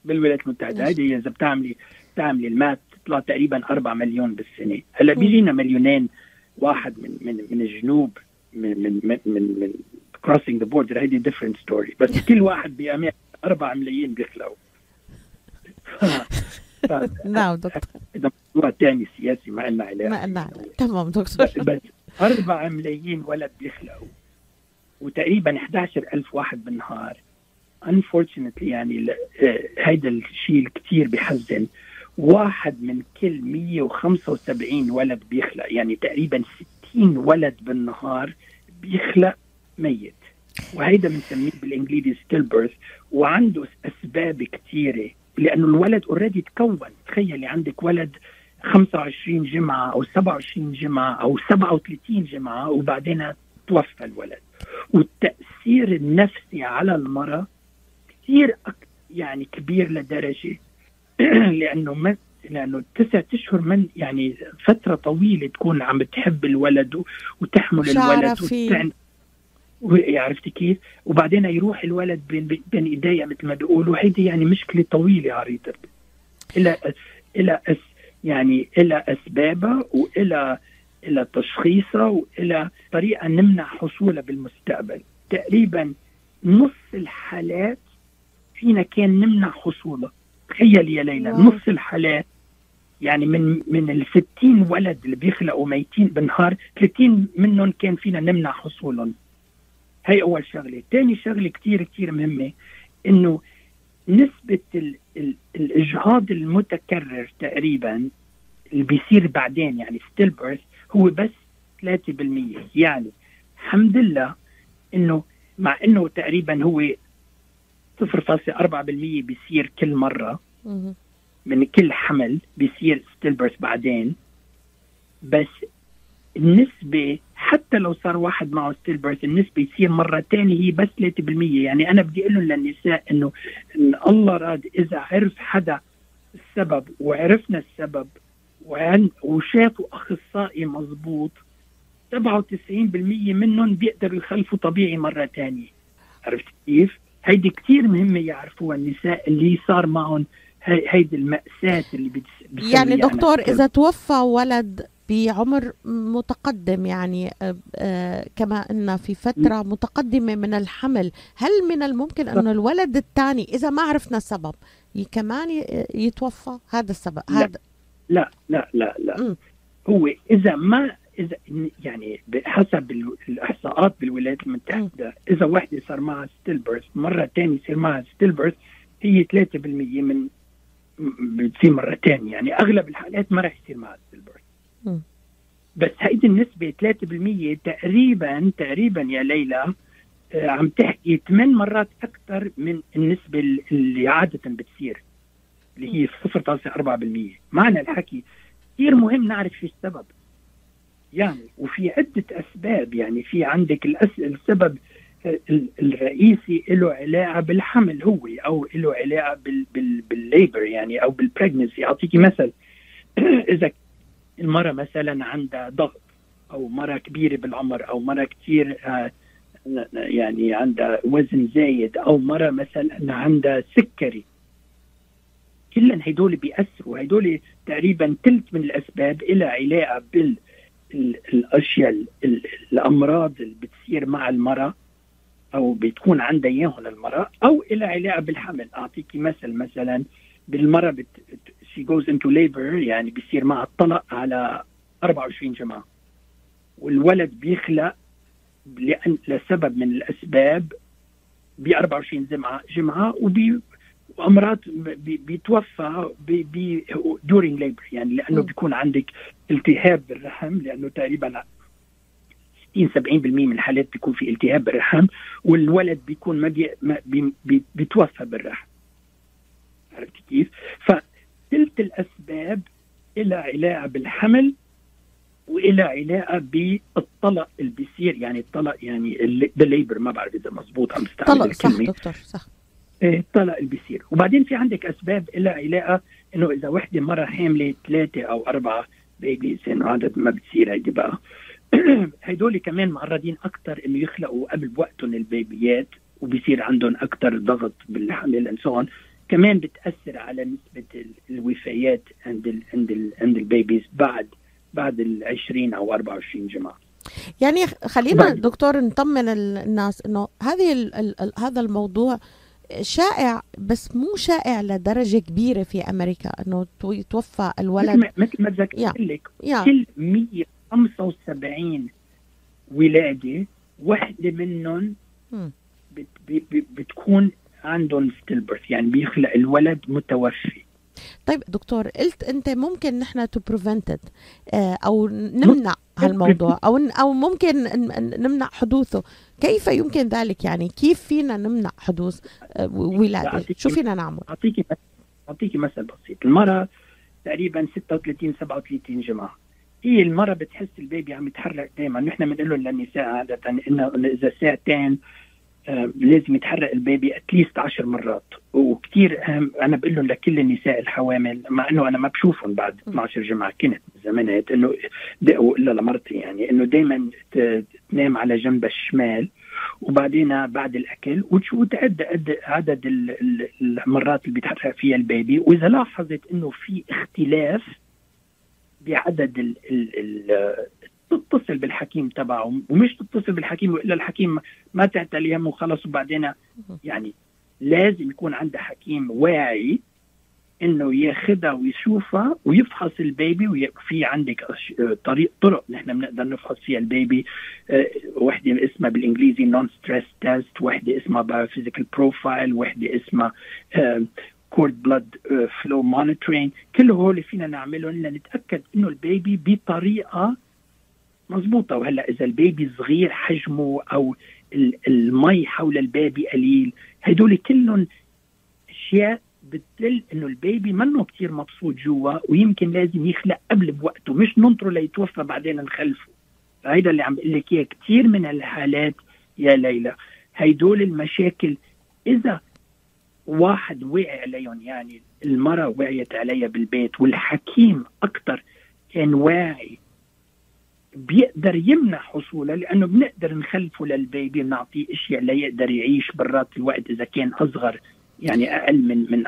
بالولايات المتحدة. هيدي إذا بتعملي بتعملي المات تطلع تقريبا 4 مليون بالسنة. هلأ بيجينا مليونين واحد من من من الجنوب من من من من, من crossing the border. هيدي different story. بس كل واحد بأمريكا 4 ملايين بيخلقوا. نعم دكتور. هذا موضوع ثاني سياسي ما لنا علاقة. ما نعم تمام دكتور. بس بس 4 ملايين ولد بيخلقوا. وتقريبا 11 ألف واحد بالنهار. Unfortunately يعني آه، هيدا الشيء كثير بحزن. واحد من كل 175 ولد بيخلق. يعني تقريبا 60 ولد بالنهار بيخلق. ميت. وهيدا بنسميه بالإنجليزي stillbirth وعنده أسباب كثيره لأنه الولد already تكون. تخيلي عندك ولد 25 جمعة أو 27 جمعة أو 37 جمعة وبعدين توفى الولد. والتأثير النفسي على المرأة كثير يعني كبير لدرجة. لأنه من لأنه تسعة أشهر من يعني فترة طويلة تكون عم بتحب الولد وتحمل الولد وتعن عرفتي كيف؟ وبعدين يروح الولد بين بين ايديها مثل ما بيقولوا. هيدي يعني مشكلة طويلة عريضه إلى إلى أس يعني إلى أسبابها والى إلى تشخيصها والى طريقة نمنع حصولها بالمستقبل. تقريبا نص الحالات فينا كان نمنع حصولها. تخيل يا ليلى نص الحالات. يعني من من ال 60 ولد اللي بيخلقوا ميتين بالنهار 30 منهم كان فينا نمنع حصولهم. هي أول شغلة. ثاني شغلة كثير كثير مهمة إنه نسبة ال ال الإجهاض المتكرر تقريبا اللي بيصير بعدين يعني stillbirth هو بس 3% يعني الحمد لله إنه مع إنه تقريبا هو 0.4% بيصير كل مرة. من كل حمل بيصير stillbirth بعدين. بس النسبة حتى لو صار واحد معه stillbirth النسبة يصير مرة ثانية هي بس 3% يعني أنا بدي أقول لهم للنساء إنه إن الله راد إذا عرف حدا السبب وعرفنا السبب وشافوا أخصائي مزبوط 97% منهم بيقدروا يخلفوا طبيعي مرة ثانية عرفت كيف؟ هيدي كثير مهمة يعرفوها النساء اللي صار معهم هيدي المأساة اللي بتسوي يعني دكتور إذا توفى ولد بعمر متقدم يعني آه، آه، كما أن في فترة متقدمة من الحمل. هل من الممكن أن الولد الثاني إذا ما عرفنا السبب كمان يتوفى؟ هذا السبب لا. هذا. لا لا لا لا. م. هو إذا ما إذا يعني بحسب الإحصاءات بالولايات المتحدة إذا وحده صار معها stillbirth مرة ثانية يصير معها stillbirth هي 3% من بتصير مرة ثانية يعني أغلب الحالات ما راح يصير معها stillbirth بس هيدي النسبة 3% تقريبا تقريبا يا ليلى آه، عم تحكي ثمان مرات أكثر من النسبة اللي عادة بتصير اللي هي 0.4% معنى الحكي كثير مهم نعرف شو السبب. يعني وفي عدة أسباب يعني في عندك السبب الرئيسي له علاقة بالحمل هو أو له علاقة بال بال بال labor يعني أو بال pregnancy أعطيكي مثل. إذا المرأة مثلا عندها ضغط أو مرأة كبيرة بالعمر أو مرأة كثير آه، يعني عندها وزن زايد أو مرأة مثلا عندها سكري. كلن هدول بيأثروا. هدول تقريبا ثلث من الأسباب إلى علاقة بال الأشياء الأمراض اللي بتصير مع المرأة أو بتكون عندها إياهم المرأة أو إلى علاقة بالحمل. اعطيكي مثل مثلا بالمرأة بت she goes into labor يعني بيصير معها الطلق على 24 جمعه والولد بيخلق لأن لسبب من الأسباب ب 24 جمعه جمعه وبي وأمراض بيتوفى بي during labor يعني لأنه بيكون عندك التهاب بالرحم لأنه تقريبا 60 70% من الحالات بيكون في التهاب بالرحم والولد بيكون ما, بي ما بي بي بيتوفى بالرحم. عرفت كيف؟ فثلث الأسباب إله علاقه بالحمل وإله علاقه بالطلق اللي بيصير يعني الطلق يعني ال labor ما بعرف إذا مزبوط عم بستعمل طلق صح دكتور صح. الطلق اللي بيصير وبعدين في عندك أسباب لها علاقه إنه إذا وحدة مرة حاملة ثلاثة أو أربعة babies إنه عادة ما بتصير هيدي بقى. هدول كمان معرضين أكثر إنه يخلقوا قبل وقتهم ال baby ات وبيصير عندهم أكثر ضغط بالحمل and so on كمان بتأثر على نسبة الوفيات عند ال عند ال عند ال babies بعد بعد ال 20 أو 24 جمعة. يعني خلينا دكتور نطمن الناس إنه هذه ال ال هذا الموضوع شائع بس مو شائع لدرجة كبيرة في أمريكا إنه يتوفى الولد. مثل ما ذكرت لك كل 175 ولادة وحدة منهم بت بتكون عندهم stillbirth يعني بيخلق الولد متوفي. طيب دكتور قلت أنت ممكن نحن to prevent it آه، أو نمنع هالموضوع أو أو ممكن نمنع حدوثه. كيف يمكن ذلك؟ يعني كيف فينا نمنع حدوث آه، ولادة؟ شو فينا نعمل؟ أعطيكي أعطيكي مثل بسيط. المرأة تقريبا 36 37 جمعه هي المرأة بتحس ال baby عم يتحرك دائما نحن بنقول للنساء عادة انه إذا ساعتين لازم يتحرك ال baby at least عشر مرات. وكثير أهم أنا بقول لهم لكل النساء الحوامل مع إنه أنا ما بشوفهم بعد 12 جمعة كنت زمانات إنه الا لمرتي يعني إنه دائما تنام على جنب الشمال وبعدين بعد الأكل وتعد عدد المرات اللي بيتحرك فيها ال baby. وإذا لاحظت إنه في اختلاف بعدد ال ال تتصل بالحكيم تبعه ومش تتصل بالحكيم وإلا الحكيم ما تعتلي همه وخلص. وبعدين يعني لازم يكون عندها حكيم واعي إنه ياخذها ويشوفها ويفحص ال baby. وفي عندك طريق طرق نحن بنقدر نفحص فيها ال baby. أه وحدة اسمها بالإنجليزي non-stress test وحدة اسمها biophysical profile وحدة اسمها cord blood flow monitoring كل هول فينا نعملهم لنتأكد إنه ال baby بطريقة مضبوطه وهلأ إذا ال baby صغير حجمه أو المي حول ال baby قليل. هدول كلهم أشياء بتدل إنه البيبي منه كثير مبسوط جوا ويمكن لازم يخلق قبل بوقته مش ننطره ليتوفى بعدين نخلقه. هيدا اللي عم بقول لك إياه. كثير من الحالات يا ليلى. هيدول المشاكل إذا واحد وقع عليهم يعني المرة وعيت عليها بالبيت والحكيم أكثر كان واعي بيقدر يمنع حصوله لأنه بنقدر نخلفه للبيبي بنعطيه إشياء ليقدر يعيش برات الوقت إذا كان أصغر يعني أقل من من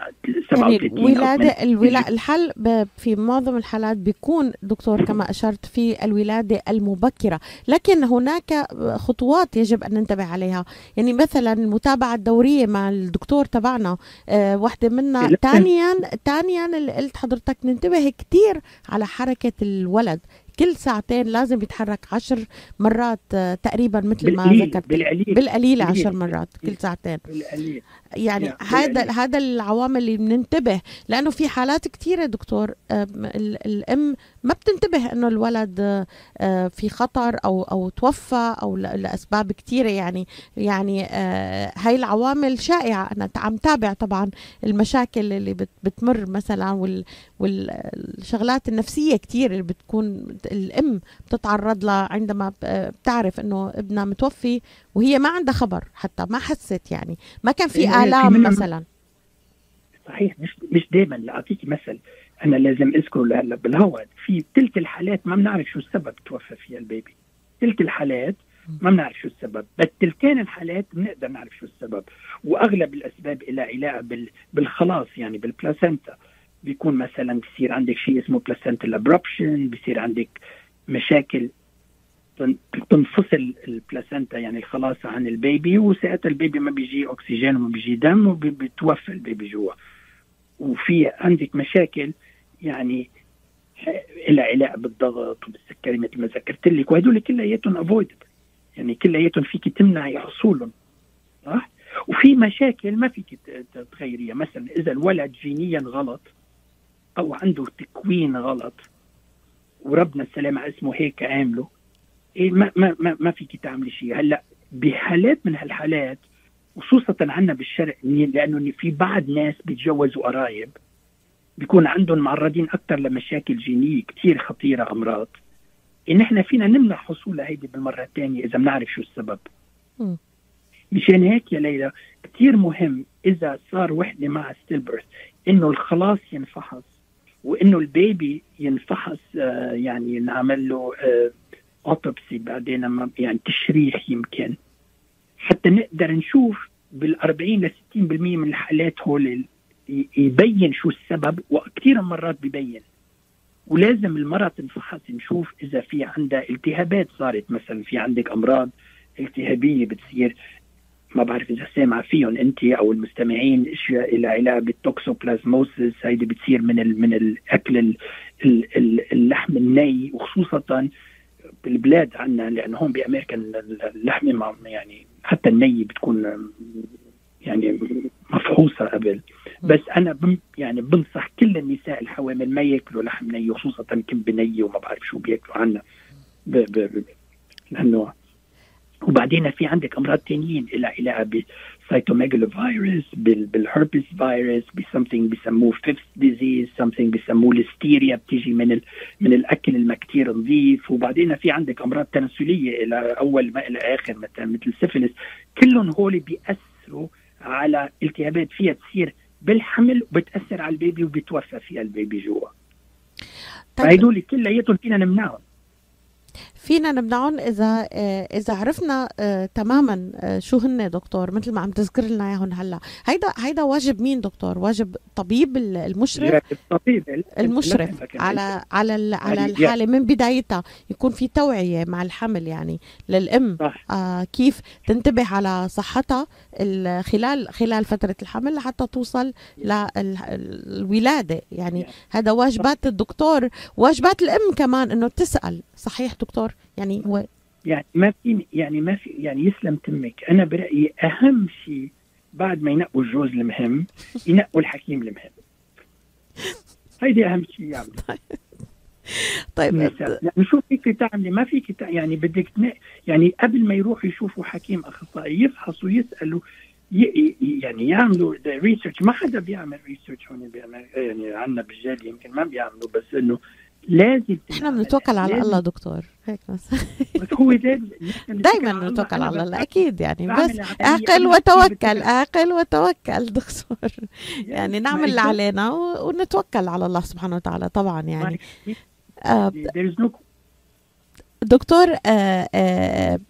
37 يعني الولاده الولا الحل في معظم الحالات بيكون دكتور كما أشرت في الولادة المبكرة لكن هناك خطوات يجب أن ننتبه عليها. يعني مثلا المتابعة الدورية مع الدكتور تبعنا آه واحدة منا ثانيا ثانيا اللي قلت حضرتك ننتبه كثير على حركة الولد. كل ساعتين لازم يتحرك عشر مرات آه، تقريبا مثل ما ذكرت. بالقليل بالقليل عشر مرات كل ساعتين. بالقليل يعني هذا هذا العوامل اللي بننتبه لأنه في حالات كثيره دكتور الأم ما بتنتبه إنه الولد آه، في خطر أو أو توفى أو لأسباب كثيره يعني. يعني آه، هاي العوامل شائعة. أنا عم تابع طبعا المشاكل اللي بتمر مثلا والشغلات النفسية كثير اللي بتكون الأم بتتعرض لها عندما بتعرف إنه ابنها متوفي وهي ما عندها خبر حتى ما حست يعني. ما كان في إيه، الام مثلا. صحيح مش مش دائما لاعطيكي مثل. أنا لازم أذكره لهلا بالهواء في ثلث الحالات ما بنعرف شو السبب توفى فيها ال baby. ثلث الحالات ما بنعرف شو السبب. بس تلتين الحالات بنقدر نعرف شو السبب. وأغلب الأسباب لها علاقة بالخلاص يعني بال placenta. بيكون مثلا بصير عندك شيء اسمه placental abruption بصير عندك مشاكل تنفصل ال placenta يعني الخلاص عن ال baby وساعتها ال baby ما بيجي أكسجين وما بيجي دم وبيتوفى ال baby جوا. وفي عندك مشاكل يعني لها علاقه بالضغط وبالسكري مثل ما ذكرت لك وهدول كلياتهم افويدبل يعني كلياتهم فيك تمنعي حصولهم صح؟ وفي مشاكل ما فيك تغيريها. مثلا إذا الولد جينيا غلط أو عنده تكوين غلط وربنا السلام اسمه هيك عامله إيه ما ما ما, ما فيك تعملي شيء. هلأ بحالات من هالحالات خصوصا عنا بالشرق لأنه في بعض ناس بيتجوزوا قرايب بيكون عندهم معرضين أكثر لمشاكل جينية كثير خطيرة أمراض. إن إحنا فينا نمنع حصول هيدي بالمرة الثانية إذا بنعرف شو السبب. مشان هيك يا ليلى كثير مهم إذا صار وحدة مع stillbirth إنه الخلاص ينفحص وإنه ال baby ينفحص آه يعني نعمل له آه autopsy بعدين يعني تشريح يمكن. حتى نقدر نشوف بال 40 ل 60% من الحالات هول يبين شو السبب وكثير مرات ببين. ولازم المرأة تنفحص نشوف إذا في عندها التهابات. صارت مثلا في عندك أمراض التهابية بتصير ما بعرف إذا سامعة فيهم أنت أو المستمعين أشياء لها علاقة بال toxoplasmosis هيدي بتصير من من الأكل اللحم الني وخصوصا بالبلاد عندنا لأنه هون بأمريكا اللحمة يعني حتى الني بتكون يعني مفحوصة قبل. بس أنا بم يعني بنصح كل النساء الحوامل ما يأكلوا لحم ني خصوصا كبة نية وما بعرف شو بيأكلوا عنا. لأنه وبعدين في عندك أمراض تانيين لها علاقه بال cytomegalovirus بال بال herpes virus ب something بسموه fifth disease something بسموه الستيريا بتيجي من ال من الأكل الما كتير نظيف. وبعدين في عندك أمراض تناسلية إلى أول ما إلى آخر مثلا مثل السفلس كلهم هول بيأثروا على التهابات. فيها تصير بالحمل وبتأثر على البيبي وبيتوفى فيها البيبي جوا. طيب. فهدول كلياتهم فينا نمنعهم. فينا نمنعهم إذا آه، إذا عرفنا آه، تماما آه، شو هن دكتور مثل ما عم تذكر لنا إياهم هلأ. هيدا هيدا واجب مين دكتور؟ واجب طبيب ال- المشرف؟ الطبيب ال- المشرف. ال- على على على يعني- الحالة من بدايتها يكون في توعية مع الحمل يعني للأم. صح. آه كيف تنتبه على صحتها ال- خلال خلال فترة الحمل لحتى توصل للولاده يعني هذا واجبات الدكتور واجبات الأم كمان إنه تسأل صحيح دكتور؟ يعني هو يعني ما في يعني ما في يعني يسلم تمك. أنا برأيي أهم شيء بعد ما ينقوا الجوز المهم ينقوا الحكيم المهم. هيدي أهم شيء يعملوا طيب النساء يعني شو فيك تعملي ما فيك يعني بدك يعني قبل ما يروحوا يشوفوا حكيم اخصائي يفحصوا يسألوا يعني يعملوا research ما حدا بيعمل research هون بيعمل يعني عندنا بالجالية يمكن ما بيعملوا بس إنه لازم إحنا بنتوكل على الله دكتور. هيك بس. هو لازم. دايما نتوكل أنا على الله أكيد يعني. بس اعقل وتوكل. اعقل وتوكل دكتور. يعني نعمل اللي علينا ونتوكل على الله سبحانه وتعالى طبعا يعني. آه دكتور آه آه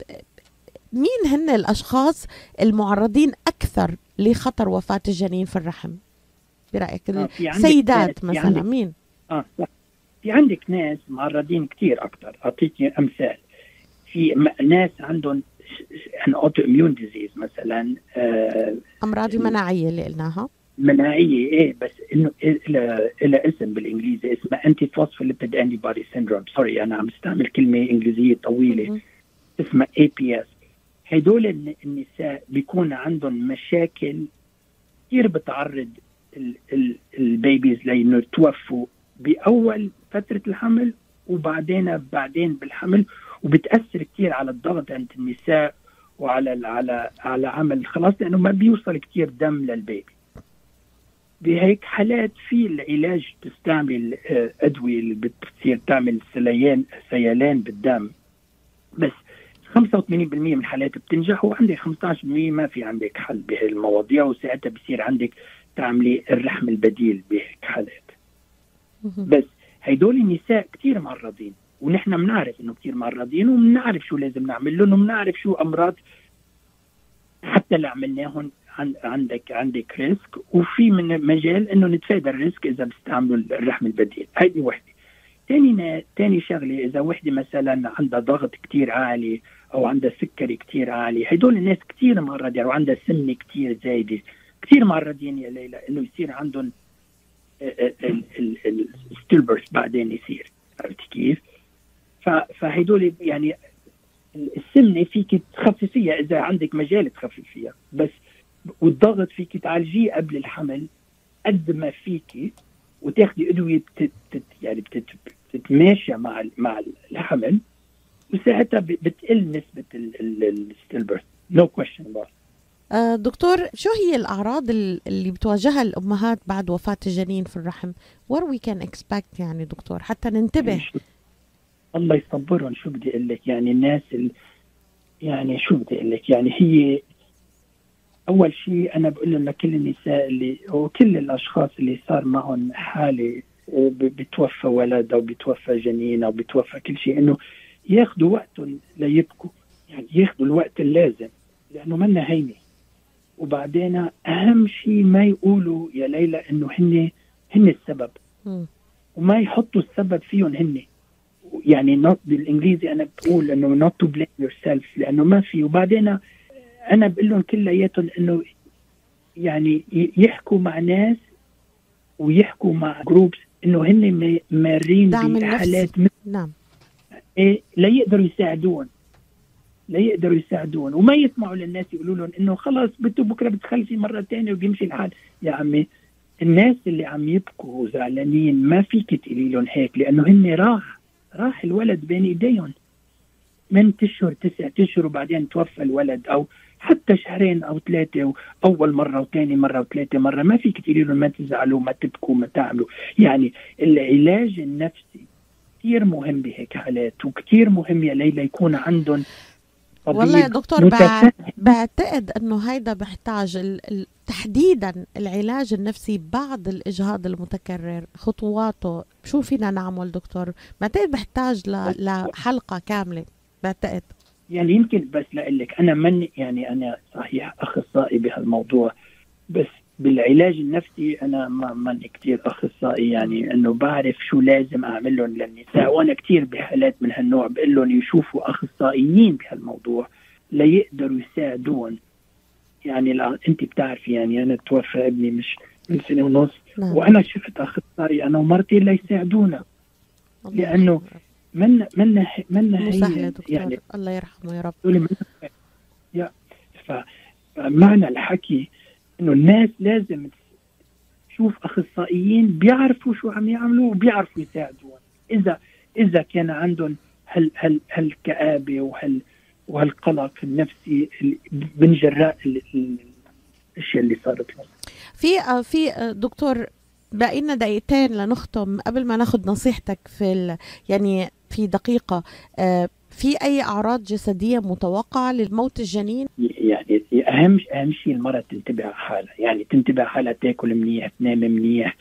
مين هن الأشخاص المعرضين أكثر لخطر وفاة الجنين في الرحم؟ برأيك السيدات في مثلا مين؟ آه في عندك ناس معرضين كثير أكثر اعطيك أمثال. في ناس عندهم an autoimmune disease مثلا آه أمراض المناعيه اللي قلناها. مناعية إيه بس إنه إلى اسم بالإنجليزي اسمه antiphospholipid antibody syndrome sorry أنا عم بستعمل كلمة إنجليزية طويلة. اسمها APS هدول الن- النساء بيكون عندهم مشاكل كثير بتعرض ال- ال- ال babies لإنه يتوفوا بأول فترة الحمل وبعدين بعدين بالحمل وبتأثر كثير على الضغط عند النساء وعلى على على عمل خلاص لأنه ما بيوصل كثير دم للبيبي. بهيك حالات في العلاج تستعمل آه، أدوية اللي بتصير تعمل سليان سيلان بالدم. بس 85% من الحالات بتنجح وعندك 15% ما في عندك حل بهي المواضيع وساعتها بصير عندك تعملي الرحم البديل بهيك حالات. بس هيدول النساء كثير معرضين ونحن بنعرف إنه كثير معرضين وبنعرف شو لازم نعمل لهم وبنعرف شو أمراض حتى اللي عملناهم عن- عندك عندك risk وفي من مجال إنه نتفادى ال risk إذا بيستعملوا الرحم البديل. هذه وحدة. ثاني ثاني شغلة إذا وحدة مثلا عندها ضغط كتير عالي أو عندها سكري كتير عالي هدول الناس كتير معرضين وعندها سمنة كتير زايدة. كتير معرضين يا ليلى إنه يصير عندهم الستيلبرث بعدين يصير عرفت كيف؟ فهدول يعني السمنة فيك تخففيها إذا عندك مجال تخففيها بس والضغط فيك تعالجيه قبل الحمل قد ما فيك وتاخدي أدوية بتت يعني بتت بتتماشى مع مع الحمل وساعتها بتقل نسبة ال stillbirth no question about دكتور شو هي الأعراض ال- اللي بتواجهها الأمهات بعد وفاة الجنين في الرحم؟ What we can expect يعني دكتور حتى ننتبه. الله يصبرهم. شو بدي أقول لك؟ يعني الناس ال... يعني شو بدي أقول لك؟ يعني هي أول شيء أنا بقول لهم لكل النساء اللي وكل الأشخاص اللي صار معهم حالة آه، بتوفى ولد أو بتوفى جنين أو بتوفى كل شيء إنه ياخذوا وقتهم ليبكوا. يعني ياخذوا الوقت اللازم لأنه منا هينة. وبعدين أهم شيء ما يقولوا يا ليلى إنه هن هن السبب. وما يحطوا السبب فيهم هن يعني not بالإنجليزي أنا بقول إنه not to blame yourself لأنه ما في. وبعدين أنا بقول لهم كلياتهم إنه يعني يحكوا مع ناس ويحكوا مع جروبس إنه هن ما- مارين. بحالات نعم. إيه ليقدروا يساعدون ليقدروا يساعدون. وما يسمعوا للناس يقولوا لهم إنه خلص بده بكرة بتخلفي مرة ثانية وبيمشي الحال. يا عمي الناس اللي عم يبكوا وزعلانين ما فيك تقولي لهم هيك لأنه هن راح راح الولد بين إيديهم. من اشهر تسعة اشهر وبعدين توفى الولد أو حتى شهرين أو ثلاثة اول مرة وثاني مرة وثلاثة مرة. ما فيك تقولي لهم ما تزعلوا ما تبكوا ما تعملوا. يعني العلاج النفسي كثير مهم بهيك حالات وكثير مهم يا ليلى يكون عندهم والله يا دكتور بعتقد إنه هيدا بحتاج ال- تحديدا العلاج النفسي بعد الإجهاض المتكرر خطواته. شو فينا نعمل دكتور؟ بعتقد بحتاج ل- لحلقه كاملة بعتقد. يعني يمكن بس لك أنا من يعني أنا صحيح أخصائي بهالموضوع بس بالعلاج النفسي أنا ما ماني كثير أخصائي يعني إنه بعرف شو لازم أعمل لهم للنساء وأنا كثير بحالات من هالنوع بقول لهم يشوفوا أخصائيين بهالموضوع ليقدروا يساعدون يعني لا أنت بتعرفي يعني أنا توفى ابني مش من سنة ونص نعم. وأنا شفت أخصائي أنا ومرتي ليساعدونا يرحمه. من من من هي دكتور يعني الله يرحمه يا رب من يا فمعنى الحكي إنه الناس لازم تشوف أخصائيين بيعرفوا شو عم يعملوا وبيعرفوا يساعدون اذا إذا كان عندهم هال هال هالكآبة وهال وهالقلق النفسي ال- من جراء ال- ال- الأشياء اللي صارت لهم في في دكتور باقي لنا دقيقتين لنختم. قبل ما ناخذ نصيحتك في ال... يعني في دقيقة آه، في أي أعراض جسدية متوقعة للموت الجنين؟ يعني أهم أهم شيء المرأة تنتبه على حالها. يعني تنتبه على حالها تاكل منيح تنام منيح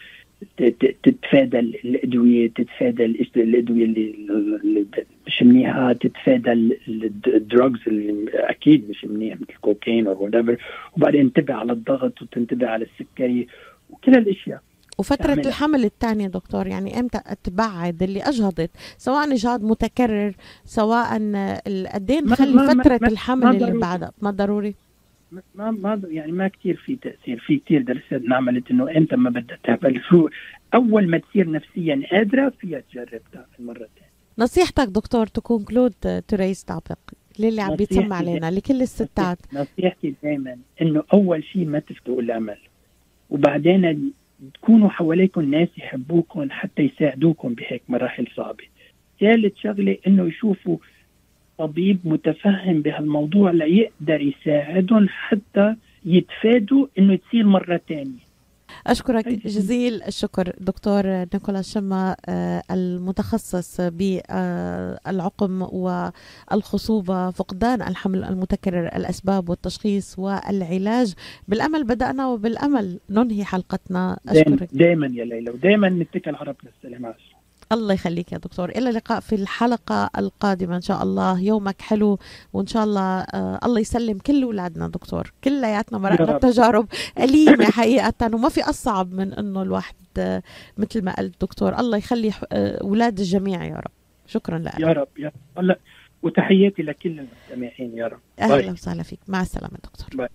تتفادى الأدوية تتفادى الأدوية اللي مش منيحه تتفادى ال drugs اللي أكيد مش منيح مثل الكوكايين أو whatever. وبعدين انتبه على الضغط وتنتبه على السكري وكل الأشياء. وفترة تعملها. الحمل الثانية دكتور يعني إمتى تبعد اللي أجهضت؟ سواء اجهاض متكرر سواء قد إيه نخلي فترة ما- الحمل ما اللي. بعدها؟ ما ضروري؟ ما ما يعني ما كثير في تأثير في كثير دراسات انعملت إنه إمتى ما بدها تعمل. شو أول ما تصير نفسيا قادرة فيها تجرب تعمل مره ثانية نصيحتك دكتور تكون كلود توريس توبيك للي عم بيتسمع علينا لكل الستات. نصيحتي دائما إنه أول شيء ما تفقدوا الامل وبعدين تكونوا حواليكم ناس يحبوكم حتى يساعدوكم بهيك مراحل صعبة. ثالث شغلة إنه يشوفوا طبيب متفهم بهالموضوع ليقدر يساعدهم حتى يتفادوا إنه تصير مرة ثانية. أشكرك. جزيل الشكر دكتور نيكولا شما آه، المتخصص بالعقم والخصوبة فقدان الحمل المتكرر الأسباب والتشخيص والعلاج بالأمل بدأنا وبالأمل ننهي حلقتنا أشكرك دائما يا ليلى ودائما نتكل على ربنا السلام عليكم. الله يخليك يا دكتور. إلى اللقاء في الحلقة القادمة إن شاء الله. يومك حلو وإن شاء الله آه الله يسلم كل أولادنا دكتور. كلياتنا مرقنا رب. بتجارب أليمة حقيقة. وما في أصعب من إنه الواحد آه مثل ما قال الدكتور الله يخلي آه أولاد الجميع يا رب. شكرا لك. يا رب يا رب. الله وتحياتي لكل المستمعين يا رب. باي. وسهلا فيك. مع السلامة دكتور. باي.